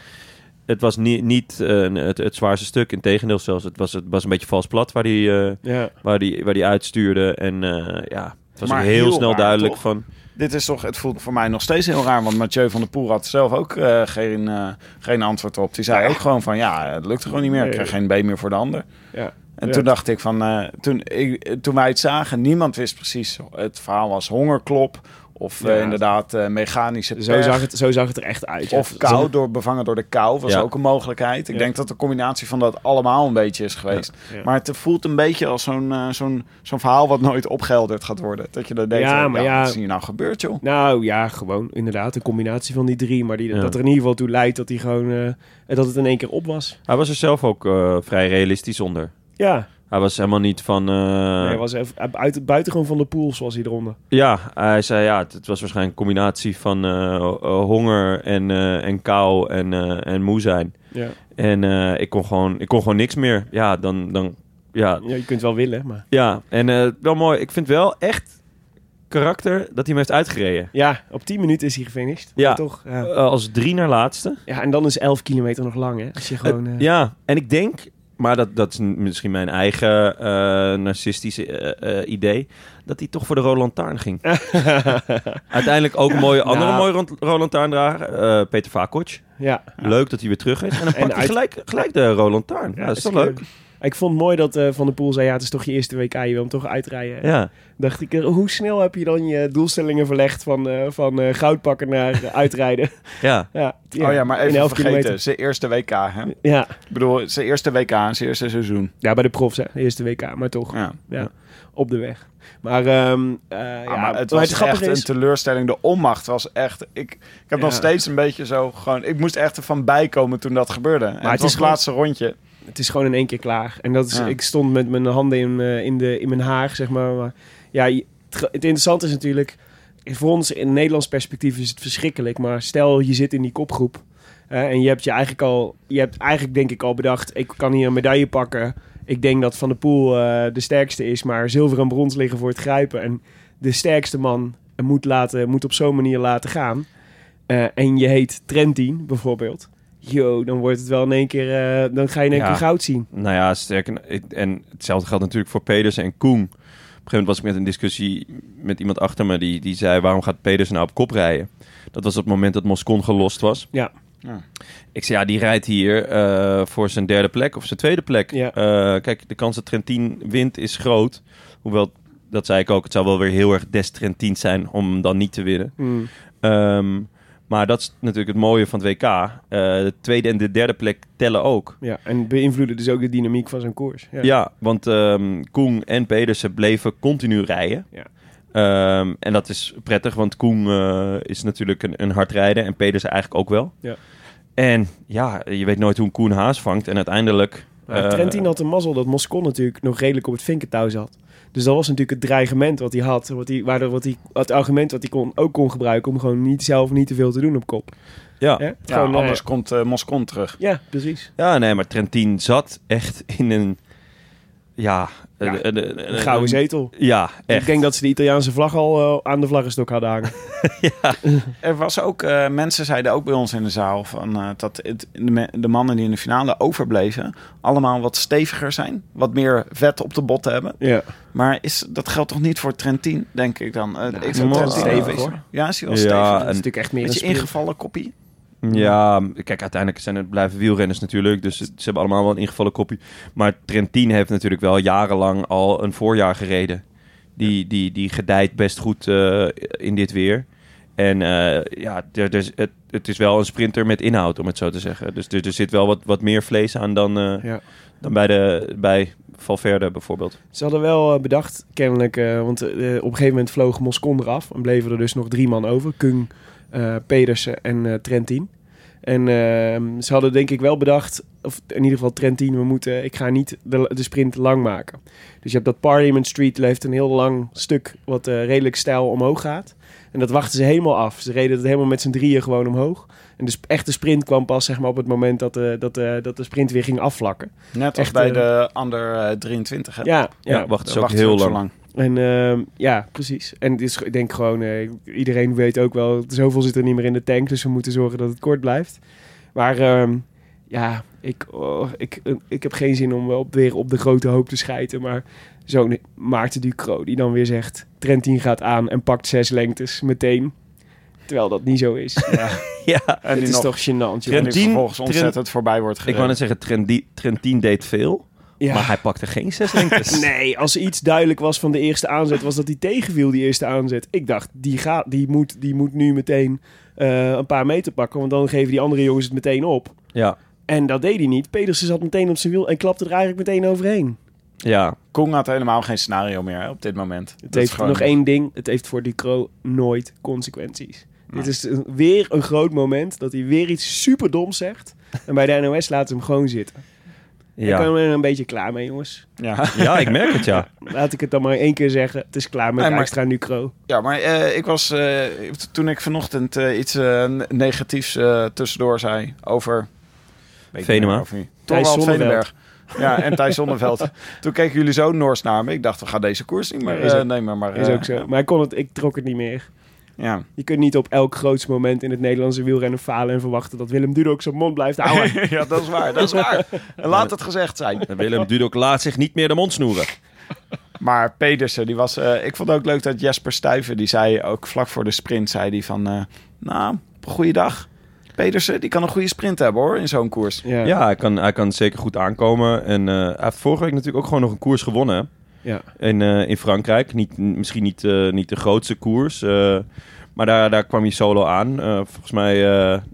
het was niet, niet eh, het, het zwaarste stuk. Integendeel zelfs, het was, het was een beetje vals plat waar die, eh, Ja. waar die, waar die uitstuurde. En eh, ja, het was Maar heel, heel snel raar, duidelijk toch? van... Dit is toch, het voelt voor mij nog steeds heel raar. Want Mathieu van der Poel had zelf ook eh, geen, eh, geen antwoord op. Die zei ook gewoon van, ja, het lukt gewoon niet meer. Ik krijg geen B meer voor de ander. Ja. En Ja. toen dacht ik van, eh, toen, ik, toen wij het zagen, niemand wist precies. Het verhaal was hongerklop of eh, inderdaad eh, mechanische Zo pech. zag, het, zo zag het er echt uit. ja. Of kou, door, bevangen door de kou, was Ja. ook een mogelijkheid. Ik Ja. denk dat de combinatie van dat allemaal een beetje is geweest. Ja. Ja. Maar het voelt een beetje als zo'n eh, zo'n zo'n verhaal wat nooit opgehelderd gaat worden. Dat je dan denkt, Ja, maar ja- wat is hier nou gebeurd, joh? Nou ja, gewoon inderdaad een combinatie van die drie. Maar die, Ja. dat er in ieder geval toe leidt dat, hij gewoon, eh, dat het in één keer op was. Hij was er zelf ook eh, vrij realistisch onder. Ja, Hij was helemaal niet van... eh, nee, hij was even, uit, buitengewoon van de pool zoals hij eronder. Ja, hij zei ja, het, het was waarschijnlijk een combinatie van eh, eh, honger en, en kou en, en moe zijn. Ja. En ik, kon gewoon, ik kon gewoon niks meer. Ja, dan... dan ja, ja, je kunt wel willen, maar... ja, en wel mooi. Ik vind wel echt karakter dat hij hem heeft uitgereden. Ja, op 10 minuten is hij gefinished. Ja, toch? Ja. Als drie naar laatste. ja, en dan is 11 kilometer nog lang, hè? Als je gewoon... Ja, en ik denk, maar dat, dat is misschien mijn eigen eh, narcistische eh, eh, idee, dat hij toch voor de Roland Taarn ging. Uiteindelijk ook een mooie, andere Nou. mooie Roland Taarn drager, Peter Vakoc. ja. Leuk dat hij weer terug is. En dan En pakt hij uit- gelijk, gelijk de Roland Taarn. Ja, dat is toch leuk? Ik vond het mooi dat eh, Van der Poel zei, ja, het is toch je eerste WK, je wil hem toch uitrijden. Ja. Dacht ik, eh, hoe snel heb je dan je doelstellingen verlegd van, eh van eh, goudpakken naar uitrijden? Ja. ja, oh ja, maar even 11 vergeten, kilometer. zijn eerste WK, hè? Ja. Ik bedoel, zijn eerste WK en zijn eerste seizoen. ja, bij de profs, hè, eerste WK, maar toch. Ja. Ja, op de weg. Maar, ehm, eh, ja, Ja, maar het was echt is- een teleurstelling. De onmacht was echt... Ik, ik heb Ja. nog steeds een beetje zo gewoon... Ik moest echt ervan bijkomen toen dat gebeurde. En het het, was het gewoon- laatste rondje. Het is gewoon in één keer klaar. En dat is, Ja. ik stond met mijn handen in, eh, in, de, in mijn haar, zeg maar. maar ja, het, interessante is natuurlijk... Voor ons in Nederlands perspectief is het verschrikkelijk. Maar stel, je zit in die kopgroep. en je hebt je eigenlijk al... Je hebt eigenlijk denk ik al bedacht... Ik kan hier een medaille pakken. Ik denk dat Van der Poel eh, de sterkste is. Maar zilver en brons liggen voor het grijpen. En de sterkste man moet, laten, moet op zo'n manier laten gaan. Eh, en je heet Trentin bijvoorbeeld. Yo, dan wordt het wel in één keer... eh, dan ga je in één Ja. keer goud zien. Nou ja, sterker. En hetzelfde geldt natuurlijk voor Pedersen en Koen. Op een gegeven moment was ik met een discussie met iemand achter me die, die zei: waarom gaat Pedersen nou op kop rijden? Dat was op het moment dat Moscon gelost was. Ja. Ja. Ik zei: ja, die rijdt hier eh, voor zijn derde plek of zijn tweede plek. Ja. Eh, kijk, de kans dat Trentin wint is groot. Hoewel, dat zei ik ook, het zou wel weer heel erg des Trentin zijn om hem dan niet te winnen. Hmm. Ehm, maar dat is natuurlijk het mooie van het WK. Eh, de tweede en de derde plek tellen ook. Ja, en beïnvloeden dus ook de dynamiek van zo'n koers. Ja. Ja, want ehm Koen en Pedersen bleven continu rijden. Ja. Ehm, en dat is prettig, want Koen eh, is natuurlijk een, een hard rijden en Pedersen eigenlijk ook wel. Ja. En ja, je weet nooit hoe een koen haas vangt. En uiteindelijk... Eh, Trentin had een mazzel dat Moscon natuurlijk nog redelijk op het vinkentouw zat. Dus dat was natuurlijk het dreigement wat hij had. Wat hij, waardoor wat hij, het argument wat hij kon, ook kon gebruiken om gewoon niet zelf niet te veel te doen op kop. Ja, Ja, gewoon, eh, anders komt eh, Moscon terug. Ja, precies. Ja, nee, maar Trentin zat echt in een... Ja, Ja, een, een, Een gouden zetel. Ja, echt. Ik denk dat ze de Italiaanse vlag al eh, aan de vlaggenstok hadden hangen. Er was ook, eh, mensen zeiden ook bij ons in de zaal van, eh, dat het, de, mannen die in de finale overbleven, allemaal wat steviger zijn. Wat meer vet op de botten hebben. Ja. Maar is, dat geldt toch niet voor Trentin, denk ik dan? Eh, ik is zou wel Trentin stevig, hoor. Ja, is hij wel Ja, stevig? en- Dat is natuurlijk echt meer een ingevallen koppie. Ja, kijk, uiteindelijk zijn het blijven wielrenners natuurlijk. Dus ze hebben allemaal wel een ingevallen kopie. Maar Trentin heeft natuurlijk wel jarenlang al een voorjaar gereden. Die, die, die gedijt best goed eh, in dit weer. En eh, ja, er, het, het is wel een sprinter met inhoud, om het zo te zeggen. Dus er, er zit wel wat, wat meer vlees aan dan, eh, Ja. dan bij, de, bij Valverde bijvoorbeeld. Ze hadden wel bedacht, kennelijk, want op een gegeven moment vloog Moscon eraf. En bleven er dus nog drie man over. Kung, Pedersen en eh, Trentin. En ehm, ze hadden denk ik wel bedacht, of in ieder geval Trentin, we moeten, ik ga niet de, de sprint lang maken. Dus je hebt dat Parliament Street heeft een heel lang stuk wat eh, redelijk stijl omhoog gaat. En dat wachten ze helemaal af. Ze reden het helemaal met z'n drieën gewoon omhoog. En de sp- echte sprint kwam pas zeg maar, op het moment dat de, dat, de, dat de sprint weer ging afvlakken. Net als Echt, bij eh, de under eh, 23. Hè? Ja, ja. Ja, wachten ze ook wachten heel zo lang. En ehm, ja, precies. En het is, ik denk gewoon, eh, iedereen weet ook wel, zoveel zit er niet meer in de tank, dus we moeten zorgen dat het kort blijft. Maar ehm, ja, ik, oh, ik, eh, ik heb geen zin om wel op, weer op de grote hoop te schijten. Maar zo'n Maarten Ducro die dan weer zegt, Trentin gaat aan en pakt zes lengtes meteen. Terwijl dat niet zo is. Ja, Ja, En het is nog- toch gênant. Trentin- vervolgens ontzettend voorbij wordt ik gereden. wou net zeggen, Trentin deed veel, Ja. maar hij pakte geen zes lengtes. Nee, als er iets duidelijk was van de eerste aanzet, was dat hij tegenviel, die eerste aanzet. Ik dacht, die, gaat, die, moet, die moet nu meteen eh, een paar meter pakken, want dan geven die andere jongens het meteen op. Ja, En dat deed hij niet. Pedersen zat meteen op zijn wiel en klapte er eigenlijk meteen overheen. ja. Koen had helemaal geen scenario meer hè, op dit moment. Het Dat heeft is gewoon- nog één ding, het heeft voor Ducro nooit consequenties. Dit is weer een groot moment dat hij weer iets superdoms zegt. En bij de NOS laten ze hem gewoon zitten. Ik ja. ben er een beetje klaar mee, jongens. Ja. Ja, ik merk het, ja. Laat ik het dan maar één keer zeggen. Het is klaar met Nee, maar- extra Ducro. Ja, maar eh, ik was eh, toen ik vanochtend eh, iets ne- negatiefs tussendoor zei over ik Venema. Thorwald Zonneveld. Venenberg. Ja, en Thijs Zonneveld. Toen keken jullie zo Noors naar me. Ik dacht, we gaan deze koers niet meer eh, ook- nemen. Maar, Is ook zo. Maar ik, kon het, ik trok het niet meer. Ja. Je kunt niet op elk groots moment in het Nederlandse wielrennen falen en verwachten dat Willem Dudok zijn mond blijft houden. ja, dat is waar. Dat is waar. En laat het gezegd zijn. Willem Dudok laat zich niet meer de mond snoeren. Maar Pedersen, die was. eh, ik vond het ook leuk dat Jesper Stuyven, die zei ook vlak voor de sprint, zei die van, eh, nou, op een goede dag. Pedersen, die kan een goede sprint hebben hoor, in zo'n koers. Ja. Ja, hij kan, hij kan zeker goed aankomen. En eh, hij heeft vorige week natuurlijk ook gewoon nog een koers gewonnen. Ja. In, eh, in Frankrijk. Niet, misschien niet, eh, niet de grootste koers. eh, maar daar, daar kwam hij solo aan. Volgens mij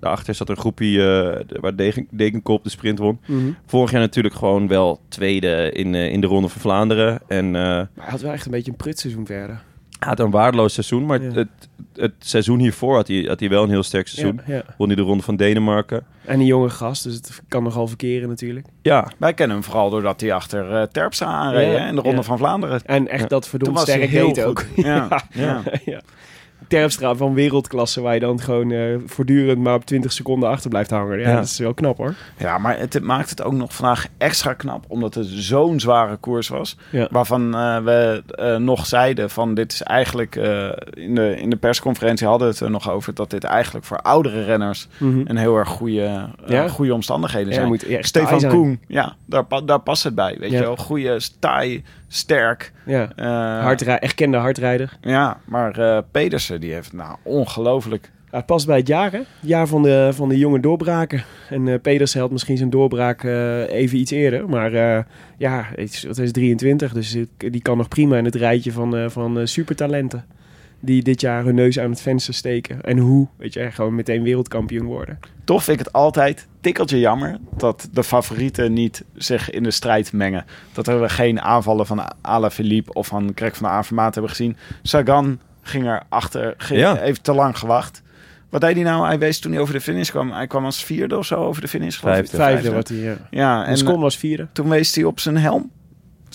daarachter zat een groepje waar Degen, Degenkop de sprint won. Mm -hmm. Vorig jaar natuurlijk gewoon wel tweede in, in de Ronde van Vlaanderen. En, maar hij had wel echt een beetje een prutseizoen verder. Hij had een waardeloos seizoen, maar ja. het, het seizoen hiervoor had hij, had hij wel een heel sterk seizoen. Ja, ja. Won hij de Ronde van Denemarken. En een jonge gast, dus het kan nogal verkeren natuurlijk. Ja. Wij kennen hem vooral doordat hij achter uh, Terpstra aanreed ja, in de Ronde van Vlaanderen. En echt dat verdomd sterk deed ook. Ja. Terpstra van wereldklasse, waar je dan gewoon uh, voortdurend maar op 20 seconden achter blijft hangen. Ja, ja, dat is wel knap hoor. Ja, maar het, het, maakt het ook nog vandaag extra knap, omdat het zo'n zware koers was. Ja. Waarvan uh, we uh, nog zeiden van dit is eigenlijk, in, de, in de persconferentie hadden we het er nog over, dat dit eigenlijk voor oudere renners mm -hmm. een heel erg goede, ja. goede omstandigheden zijn. Moet, Stefan Koen, ja, daar, daar past het bij, weet je wel. Goede, taai, sterk. Ja. Hardrij erkende hardrijder. Ja, maar uh, Pedersen die heeft nou ongelooflijk. Het past bij het jaar, hè? Het jaar van de, van de jonge doorbraken. En uh, Pedersen had misschien zijn doorbraak uh, even iets eerder. Maar ja, het is, het is 23, dus die kan nog prima in het rijtje van, van supertalenten. Die dit jaar hun neus aan het venster steken. En hoe, weet je, gewoon meteen wereldkampioen worden. Toch vind ik het altijd tikkeltje jammer dat de favorieten niet zich in de strijd mengen. Dat we geen aanvallen van Ala Philippe of van Greg van de Avermaat hebben gezien. Sagan ging er achter, ging, ja. heeft te lang gewacht. Wat deed hij nou? Hij wees toen hij over de finish kwam. Hij kwam als vierde of zo over de finish. Vijfde. Vijfde wordt hij, ja. Ja, En Scon was vierde. Toen wees hij op zijn helm.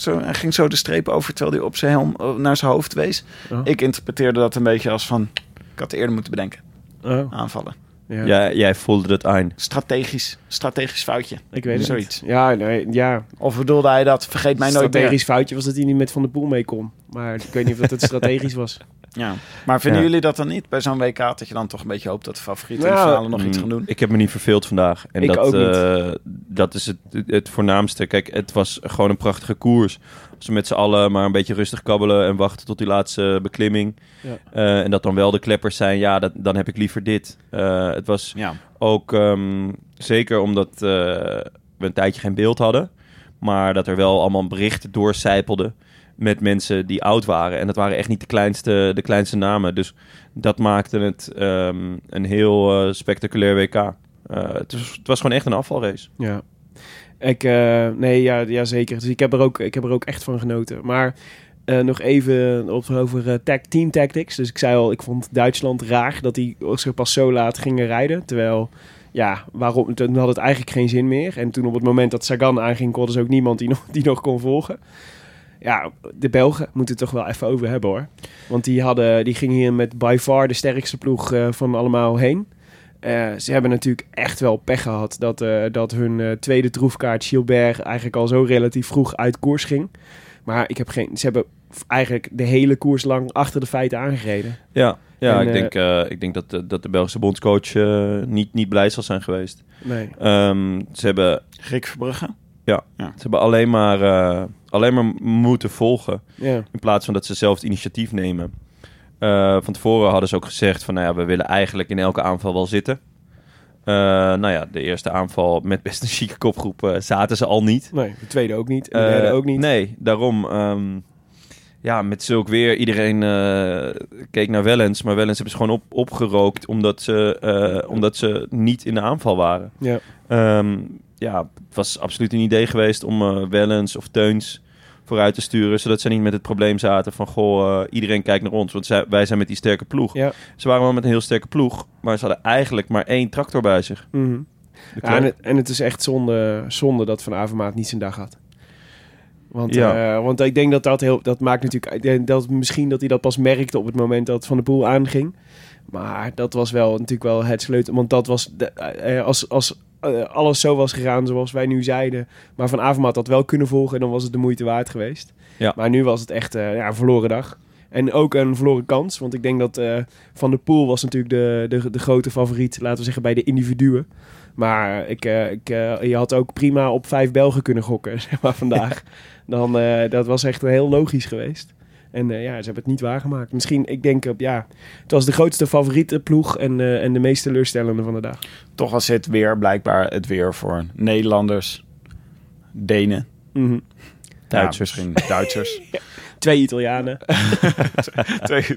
Zo, hij ging zo de streep over terwijl hij op zijn helm eh, naar zijn hoofd wees. Oh. Ik interpreteerde dat een beetje als van... Ik had het eerder moeten bedenken. Oh. Aanvallen. Ja. Jij, jij voelde het aan. Strategisch. Strategisch foutje. Ik weet het Zoiets. niet. Ja, nee, ja. Of bedoelde hij dat? Vergeet mij nooit meer. Strategisch foutje was dat hij niet met Van der Poel mee kon. Maar ik weet niet of dat het strategisch was. Ja. Maar vinden Ja. jullie dat dan niet bij zo'n WK? Dat je dan toch een beetje hoopt dat de favorieten in de Nou, finale nog iets gaan doen? Mm, Ik heb me niet verveeld vandaag. En Ik dat, ook niet. eh, dat is het, het voornaamste. Kijk, het was gewoon een prachtige koers. Als we met z'n allen maar een beetje rustig kabbelen en wachten tot die laatste beklimming. Ja. Eh, en dat dan wel de kleppers zijn, ja, dat, dan heb ik liever dit. Eh, het was Ja. ook ehm, zeker omdat eh, we een tijdje geen beeld hadden. Maar dat er wel allemaal berichten doorcijpelden met mensen die oud waren. En dat waren echt niet de kleinste, de kleinste namen. Dus dat maakte het ehm, een heel eh, spectaculair WK. Eh, het, was, gewoon echt een afvalrace. Ja. Ik, eh, nee, ja, ja, zeker. Dus ik heb, er ook, ik heb er ook echt van genoten. Maar nog even over eh, tag, team tactics. Dus ik zei al, ik vond Duitsland raar dat die zich pas zo laat gingen rijden. Terwijl, ja, waarom, toen had het eigenlijk geen zin meer. En toen op het moment dat Sagan aanging, kon er dus ook niemand die nog, die nog kon volgen. Ja, de Belgen moeten het toch wel even over hebben hoor. Want die, hadden, die gingen hier met by far de sterkste ploeg eh, van allemaal heen. Eh, ze hebben natuurlijk echt wel pech gehad dat, eh, dat hun eh, tweede troefkaart Gilbert eigenlijk al zo relatief vroeg uit koers ging. Maar ik heb geen, ze hebben eigenlijk de hele koers lang achter de feiten aangereden. Ja, ja En, ik, denk, eh, ik denk dat, de- dat de Belgische bondscoach niet, niet blij zal zijn geweest. Nee. Ehm, ze hebben... Rick Verbrugge? Ja, Ja. ze hebben alleen maar, eh, alleen maar moeten volgen. In plaats van dat ze zelf het initiatief nemen. Eh, van tevoren hadden ze ook gezegd van... Nou ja, we willen eigenlijk in elke aanval wel zitten. Eh, nou ja, de eerste aanval met best een chique kopgroep eh, zaten ze al niet. Nee, de tweede ook niet. En de derde ook niet. Nee, daarom. ehm, ja, met zulk weer. Iedereen keek naar Wellens. Maar Wellens hebben ze gewoon op, opgerookt. Omdat ze, omdat ze niet in de aanval waren. Ja. Ehm, ja, het was absoluut een idee geweest om eh, Wellens of Teuns vooruit te sturen. Zodat ze niet met het probleem zaten van... Goh, eh, iedereen kijkt naar ons. Want zij, wij zijn met die sterke ploeg. Ja. Ze waren wel met een heel sterke ploeg. Maar ze hadden eigenlijk maar één tractor bij zich. Mhm. Ja, en, het, en het is echt zonde, zonde dat Van Avermaat niet zijn dag had. Want, Ja. eh, want ik denk dat dat heel... Dat maakt natuurlijk... Dat misschien dat hij dat pas merkte op het moment dat Van de Poel aanging. Maar dat was wel natuurlijk wel het sleutel. Want dat was... De, als als eh, alles zo was gegaan zoals wij nu zeiden... Maar Van Avermaat had wel kunnen volgen... dan was het de moeite waard geweest. Ja. Maar nu was het echt eh, ja, een verloren dag. En ook een verloren kans. Want ik denk dat eh, Van der Poel was natuurlijk de, de, de grote favoriet... laten we zeggen bij de individuen. Maar ik, ik, je had ook prima op vijf Belgen kunnen gokken, zeg maar, vandaag. Dan, dat was echt heel logisch geweest. En eh, ja, ze hebben het niet waargemaakt. Misschien, ik denk, op ja, het was de grootste favoriete ploeg en, eh, en de meest teleurstellende van de dag. Toch was dit weer blijkbaar het weer voor Nederlanders, Denen, Mhm. Duitsers. misschien Duitsers. Twee Italianen. Twee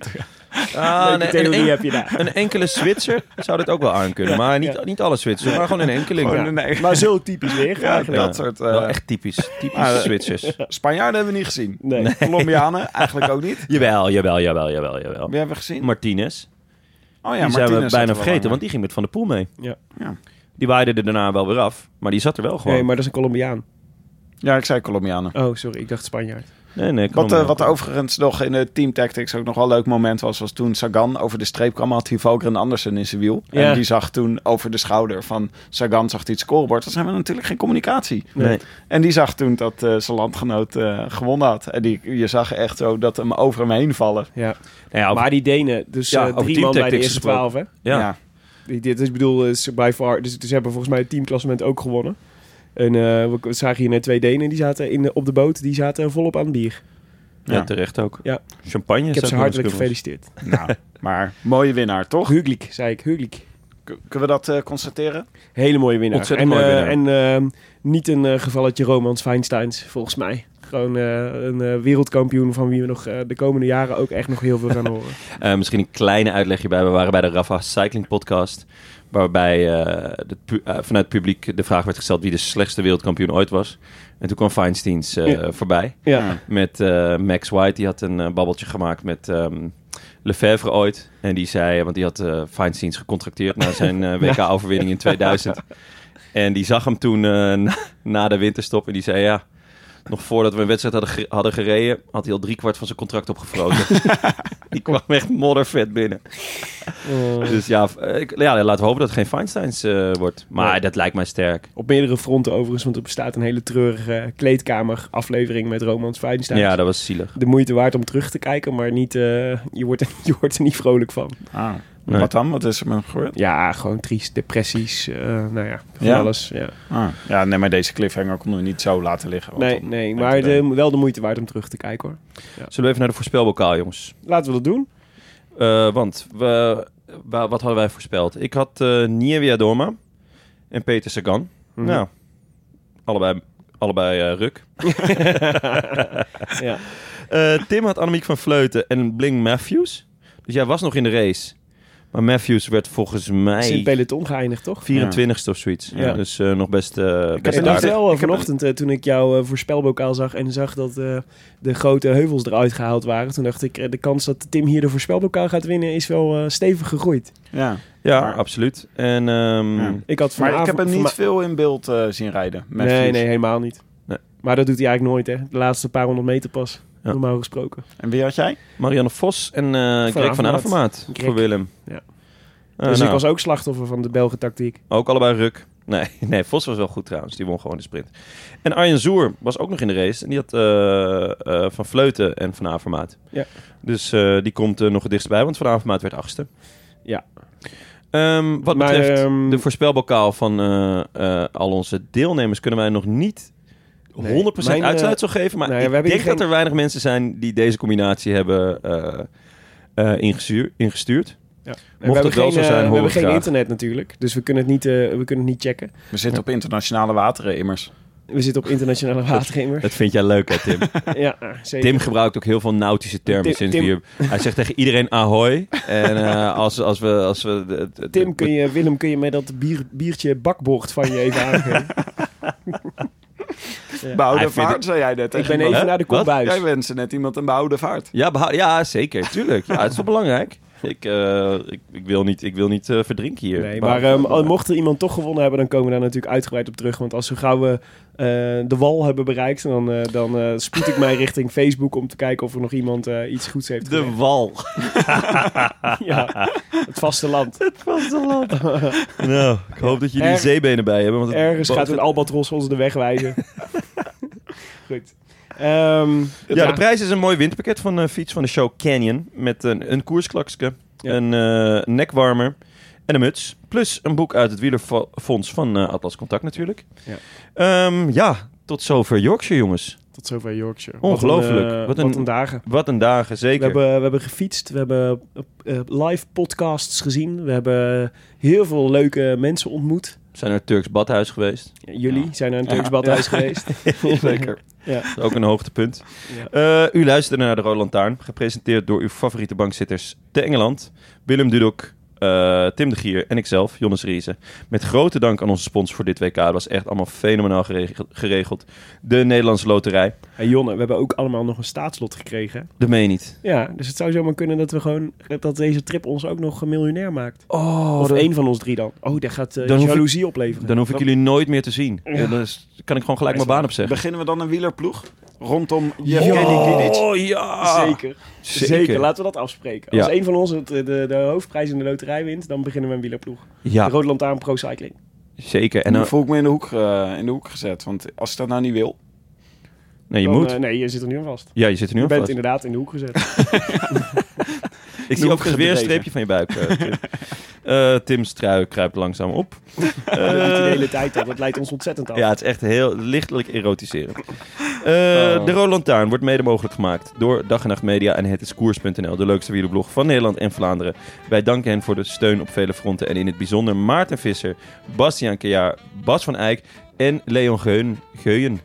Ah, Leuke nee, theorie een, heb je daar. Een enkele Zwitser zou dit ook wel aankunnen. Maar niet, niet alle Zwitsers, maar gewoon een enkeling. Gewoon een enkeling. Maar zo typisch weer. Ja, dat soort... eh, Wel echt typisch. Typisch eh, Zwitsers. Spanjaarden hebben we niet gezien. Nee. Colombianen eigenlijk ook niet. Jawel, jawel, jawel, jawel, jawel. Wie hebben we gezien? Martinez. Oh ja, die zijn Martinez we bijna er vergeten, aan, want die ging met Van der Poel mee. Ja. Ja. Die waaide er daarna wel weer af, maar die zat er wel gewoon. Nee, maar dat is een Colombiaan. Ja, ik zei Colombianen. Oh, sorry, ik dacht Spanjaard. Nee, nee, Wat, eh, wat overigens nog in de Team Tactics ook nog wel een leuk moment was, was toen Sagan over de streep kwam, had hij Valgren Andersen in zijn wiel. Ja. En die zag toen over de schouder van Sagan, zag hij het scorebord. Dat hebben we natuurlijk geen communicatie. Nee. En die zag toen dat eh, zijn landgenoot eh, gewonnen had. En die, je zag echt zo dat hem over hem heen vallen. Ja. Nou ja, over- Maar die Denen, dus Ja, eh, drie man bij de teamtactics eerste twaalf, hè? ja. Dit is, ik bedoel, is by far. Dus, dus ze hebben volgens mij het teamklassement ook gewonnen. En eh, we zagen hier net twee Denen, die zaten in, de- op de boot, die zaten volop aan het bier. Ja, Ja. terecht ook. Ja. Champagne. Ik heb ze hartelijk gefeliciteerd. Nou, maar mooie winnaar, toch? Huglik, zei ik, Huglik. Kunnen we dat eh, constateren? Hele mooie winnaar. Ontzettend en, mooie eh, winnaar. En niet een gevalletje Romans Feinsteins, volgens mij. Gewoon eh, een eh, wereldkampioen van wie we nog de komende jaren ook echt nog heel veel gaan horen. Eh, misschien een kleine uitlegje bij. We waren bij de Rafa Cycling Podcast. Waarbij eh, de pu- eh, vanuit het publiek de vraag werd gesteld wie de slechtste wereldkampioen ooit was. En toen kwam Feinsteins eh, Ja. voorbij. Ja. Met Max White. Die had een babbeltje gemaakt met ehm, Lefevre ooit. En die zei, want die had Feinsteins gecontracteerd na zijn WK-overwinning in 2000. En die zag hem toen na, na de winterstop en die zei, ja... Nog voordat we een wedstrijd hadden, ge- hadden gereden, had hij al driekwart van zijn contract opgefroten. die kwam echt moddervet binnen. Dus ja, eh, ik- ja, laten we hopen dat het geen Feinsteins eh, wordt. Maar Nee. dat lijkt mij sterk. Op meerdere fronten overigens, want er bestaat een hele treurige kleedkamer aflevering met Romans Feinstein. Ja, dat was zielig. De moeite waard om terug te kijken, maar niet, eh, je, wordt, er- je wordt er niet vrolijk van. Ah, Nee. Wat dan? Wat is er met hem gebeurd? Ja, gewoon triest, depressies, eh, nou ja, van Ja? alles. Ja. Ah, ja, nee, maar deze cliffhanger konden we niet zo laten liggen. Nee, nee, maar de, wel de moeite waard om terug te kijken hoor. Ja. Zullen we even naar de voorspelbokaal, jongens? Laten we dat doen. Eh, want we, wa- wat hadden wij voorspeld? Ik had Nievia Doma en Peter Sagan. Mhm. Nou, allebei, allebei eh, ruk. Ja. Eh, Tim had Annemiek van Vleuten en Bling Matthews. Dus jij was nog in de race. Maar Matthews werd volgens Is in het mij peloton geëindigd, toch? 24ste of zoiets. Ja. Dus eh, nog best, eh Ik best dacht aardig. wel eh, vanochtend, eh, toen ik jouw eh, voorspelbokaal zag en zag dat eh, de grote heuvels eruit gehaald waren, toen dacht ik, eh, de kans dat Tim hier de voorspelbokaal gaat winnen is wel eh, stevig gegroeid. Ja, Ja, Maar- absoluut. En ehm, Ja. Ik had maar ik heb hem niet veel in beeld eh, zien rijden. Nee, nee, helemaal niet. Nee. Maar dat doet hij eigenlijk nooit, hè? De laatste paar honderd meter pas, Ja. normaal gesproken. En wie had jij? Marianne Vos en eh Greg van Avermaat. Voor Willem. Ja. Eh, dus nou, ik was ook slachtoffer van de Belgen tactiek. ook allebei ruk. Nee, nee, Vos was wel goed trouwens. Die won gewoon de sprint. En Arjen Zoer was ook nog in de race. En die had eh, eh, Van Vleuten en Van Avermaat. Ja. Dus eh, die komt nog het dichtst bij, want Van Avermaat werd achtste. Ja. Ehm, wat Maar, betreft ehm, de voorspelbokaal van eh, eh, al onze deelnemers kunnen wij nog niet 100% Nee, mijn, eh, uitsluitsel geven. Maar nou ja, ik denk dat er weinig mensen zijn die deze combinatie hebben eh, eh, ingestuur- ingestuurd. Ja. Mocht we hebben het wel geen, zo zijn, we hebben geen graag. internet natuurlijk, dus we kunnen het niet, eh, we kunnen het niet checken. We zitten op internationale wateren immers. We zitten op internationale watergamer. Dat vind jij leuk, hè, Tim? ja, zeker. Tim gebruikt ook heel veel nautische termen Tim- sinds Tim- hier... Hij zegt tegen iedereen ahoy. En eh, als, als we... Als we de- de- Tim, kun je, Willem, kun je mij dat bier, biertje bakboord van je even aangeven? Ja. Behouden vaart, het- zei jij net. Ik ben iemand. even naar de Wat? kombuis. Jij wenste net iemand een behouden vaart. Ja, ja, zeker. Tuurlijk. Ja, het is wel belangrijk. Ik, eh, ik, ik wil niet, ik wil niet eh, verdrinken hier. Nee, maar ehm, mocht er iemand toch gewonnen hebben, dan komen we daar natuurlijk uitgebreid op terug. Want als zo gauw we eh, de wal hebben bereikt, dan, eh, dan eh, spoed ik mij richting Facebook om te kijken of er nog iemand eh, iets goeds heeft De wal. ja, het vasteland. Het vasteland. nou, ik hoop dat jullie Er- zeebenen bij hebben. Want het- Ergens gaat een albatros ons de weg wijzen. Goed. Ehm, Ja, de prijs is een mooi winterpakket van de fiets van de show Canyon. Met een, een koersklakske, Ja. een eh, nekwarmer en een muts. Plus een boek uit het wielerfonds van eh, Atlas Contact natuurlijk. Ja. Ehm, ja, tot zover Yorkshire jongens. Tot zover Yorkshire. Ongelooflijk. Wat een, eh, Wat wat een- dagen. Wat een dagen, We zeker. hebben, we hebben gefietst, we hebben eh, live podcasts gezien, we hebben heel veel leuke mensen ontmoet. We zijn naar het Turks Badhuis geweest. Jullie zijn naar een Turks Ja. badhuis Ja. geweest. Zeker. Ja. Dat is ook een hoogtepunt. Ja. Eh, u luisterde naar de Roland Taarn, gepresenteerd door uw favoriete bankzitters te Engeland. Willem Dudok, eh, Tim de Gier en ikzelf, Jonas Riese. Met grote dank aan onze sponsor voor dit WK. Dat was echt allemaal fenomenaal geregeld. geregeld. De Nederlandse Loterij. Hey Jonne, we hebben ook allemaal nog een staatslot gekregen. Dat meen je niet. Ja, dus het zou zomaar kunnen dat we gewoon dat deze trip ons ook nog miljonair maakt. Oh, of dat- één van ons drie dan. Oh, dat gaat eh Dan ik- jaloezie opleveren. Dan hoef ik jullie nooit meer te zien. Ja. Ja. Dan is- kan ik gewoon gelijk mijn baan opzeggen. Beginnen we dan een wielerploeg? Rondom Gidic? Oh ja! Zeker. Zeker. laten we dat afspreken. Als Ja. één van ons het, de, de hoofdprijs in de loterij wint, dan beginnen we een wielerploeg. Ja. De Rode Lantaarn Pro Cycling. Zeker. En dan voel ik me in de, hoek, eh, in de hoek gezet. Want als ik dat nou niet wil... nee, je Dan, moet. eh, nee, je zit er nu aan vast. ja, je zit er nu Je aan bent vast. inderdaad in de hoek gezet. Ik zie ook weer een streepje van je buik. eh, Tim. Eh, Tim's trui kruipt langzaam op. dat doet hij de hele tijd al. Dat leidt ons ontzettend af. Ja, het is echt heel lichtelijk erotiserend. Oh. De Roland Taarn wordt mede mogelijk gemaakt door Dag en Nacht Media en Het is Koers.nl, de leukste wielerblog van Nederland en Vlaanderen. Wij danken hen voor de steun op vele fronten en in het bijzonder Maarten Visser, Bastiaan Kejaar, Bas van Eyck en Leon Geun. Geuyen.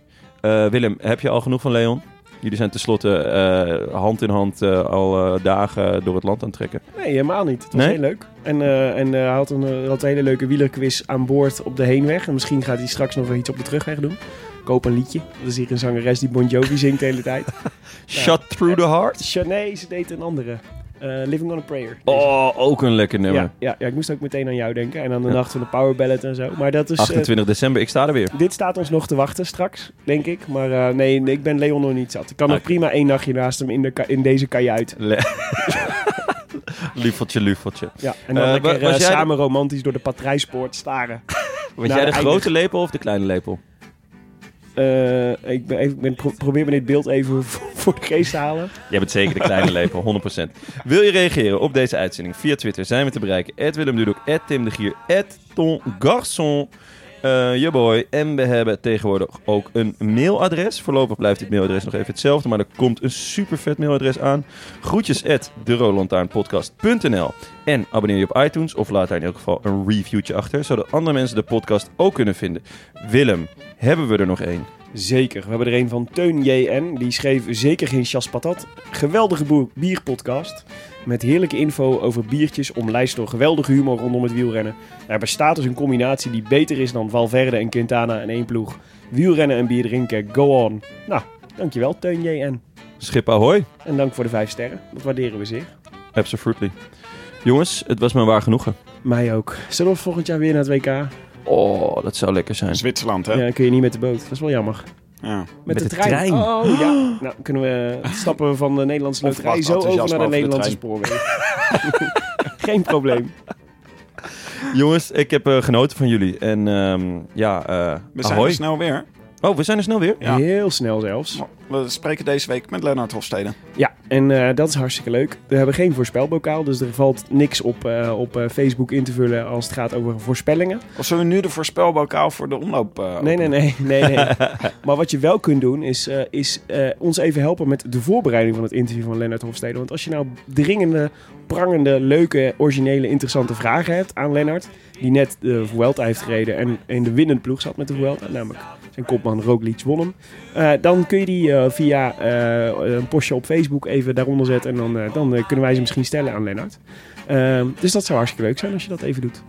Willem, heb je al genoeg van Leon? Jullie zijn tenslotte eh, hand in hand eh, al eh, dagen door het land aan het trekken. Nee, helemaal niet. Het was Nee? heel leuk. En, en hij had een, had een hele leuke wielerquiz aan boord op de heenweg. En misschien gaat hij straks nog wel iets op de terugweg doen. Koop een liedje. Dat is hier een zangeres die Bon Jovi zingt de hele tijd. Shot through the heart? Nee, ze deed een andere. Eh, Living on a Prayer. Oh, ook een lekker nummer. Ja, ja, ja, ik moest ook meteen aan jou denken. En aan de nacht van de Power Ballad en zo. Maar dat is... eh, 28 december, ik sta er weer. dit staat ons nog te wachten straks, denk ik. Maar eh, nee, ik ben Leon nog niet zat. Ik kan nog Oké. prima één nachtje naast hem in, de ka- in deze kajuit. Liefeltje, liefeltje. Ja, en dan Eh, lekker was eh, jij samen romantisch door de patrijspoort staren. Was jij de de grote lepel of de kleine lepel? Eh, ik ben ben, pro- probeer me dit beeld even voor, de geest te halen. Jij bent zeker de kleine lepel, 100%. Wil je reageren op deze uitzending via Twitter? Zijn we te bereiken. Willem Dudok, Tim Garçon. Je boy. En we hebben tegenwoordig ook een mailadres. Voorlopig blijft dit mailadres nog even hetzelfde. Maar er komt een super vet mailadres aan. Groetjes En abonneer je op iTunes of laat daar in elk geval een reviewtje achter. Zodat andere mensen de podcast ook kunnen vinden. Willem, hebben we er nog één? Zeker. We hebben er een van Teun JN. Die schreef zeker geen chas patat. Geweldige bierpodcast. Met heerlijke info over biertjes, omlijst door geweldige humor rondom het wielrennen. Er bestaat dus een combinatie die beter is dan Valverde en Quintana in één ploeg. Wielrennen en bier drinken, go on. Nou, dankjewel Teun JN. Schip ahoy. En dank voor de vijf sterren. Dat waarderen we zeer. Absolutely. Jongens, het was me waar genoegen. Mij ook. Zullen we volgend jaar weer naar het WK? Oh, dat zou lekker zijn. Zwitserland, hè? Ja, dan kun je niet met de boot. Dat is wel jammer. Ja. Met, Met de, de trein. trein. Oh ja. Nou, kunnen we stappen we van de Nederlandse loterij zo over naar de over de Nederlandse spoorwegen. Geen probleem. Jongens, ik heb eh, genoten van jullie. En ehm, ja, eh We zijn ahoy. er snel weer. Oh, we zijn er snel weer? Ja. Heel snel zelfs. We spreken deze week met Lennart Hofstede. Ja, en eh, dat is hartstikke leuk. We hebben geen voorspelbokaal, dus er valt niks op, eh, op eh, Facebook in te vullen als het gaat over voorspellingen. Of zullen we nu de voorspelbokaal voor de omloop eh, Nee, nee, nee, nee, nee. maar wat je wel kunt doen, is, eh, is eh, ons even helpen met de voorbereiding van het interview van Lennart Hofstede. Want als je nou dringende, prangende, leuke, originele, interessante vragen hebt aan Lennart, die net de Vuelta heeft gereden en in de winnende ploeg zat met de Vuelta, namelijk zijn kopman Roglic won hem, eh, dan kun je die eh, via eh, een postje op Facebook even daaronder zetten en dan, dan kunnen wij ze misschien stellen aan Lennart. Ehm, dus dat zou hartstikke leuk zijn als je dat even doet.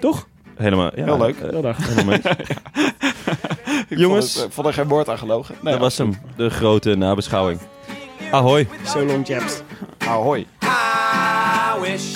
Toch? Helemaal, ja. Heel leuk. Heel dag. helemaal mee. Ik Jongens. vond, het, vond er geen woord aan gelogen. Nee, dat was hem, de grote nabeschouwing. Ahoy. So long, chaps. Ahoy. I wish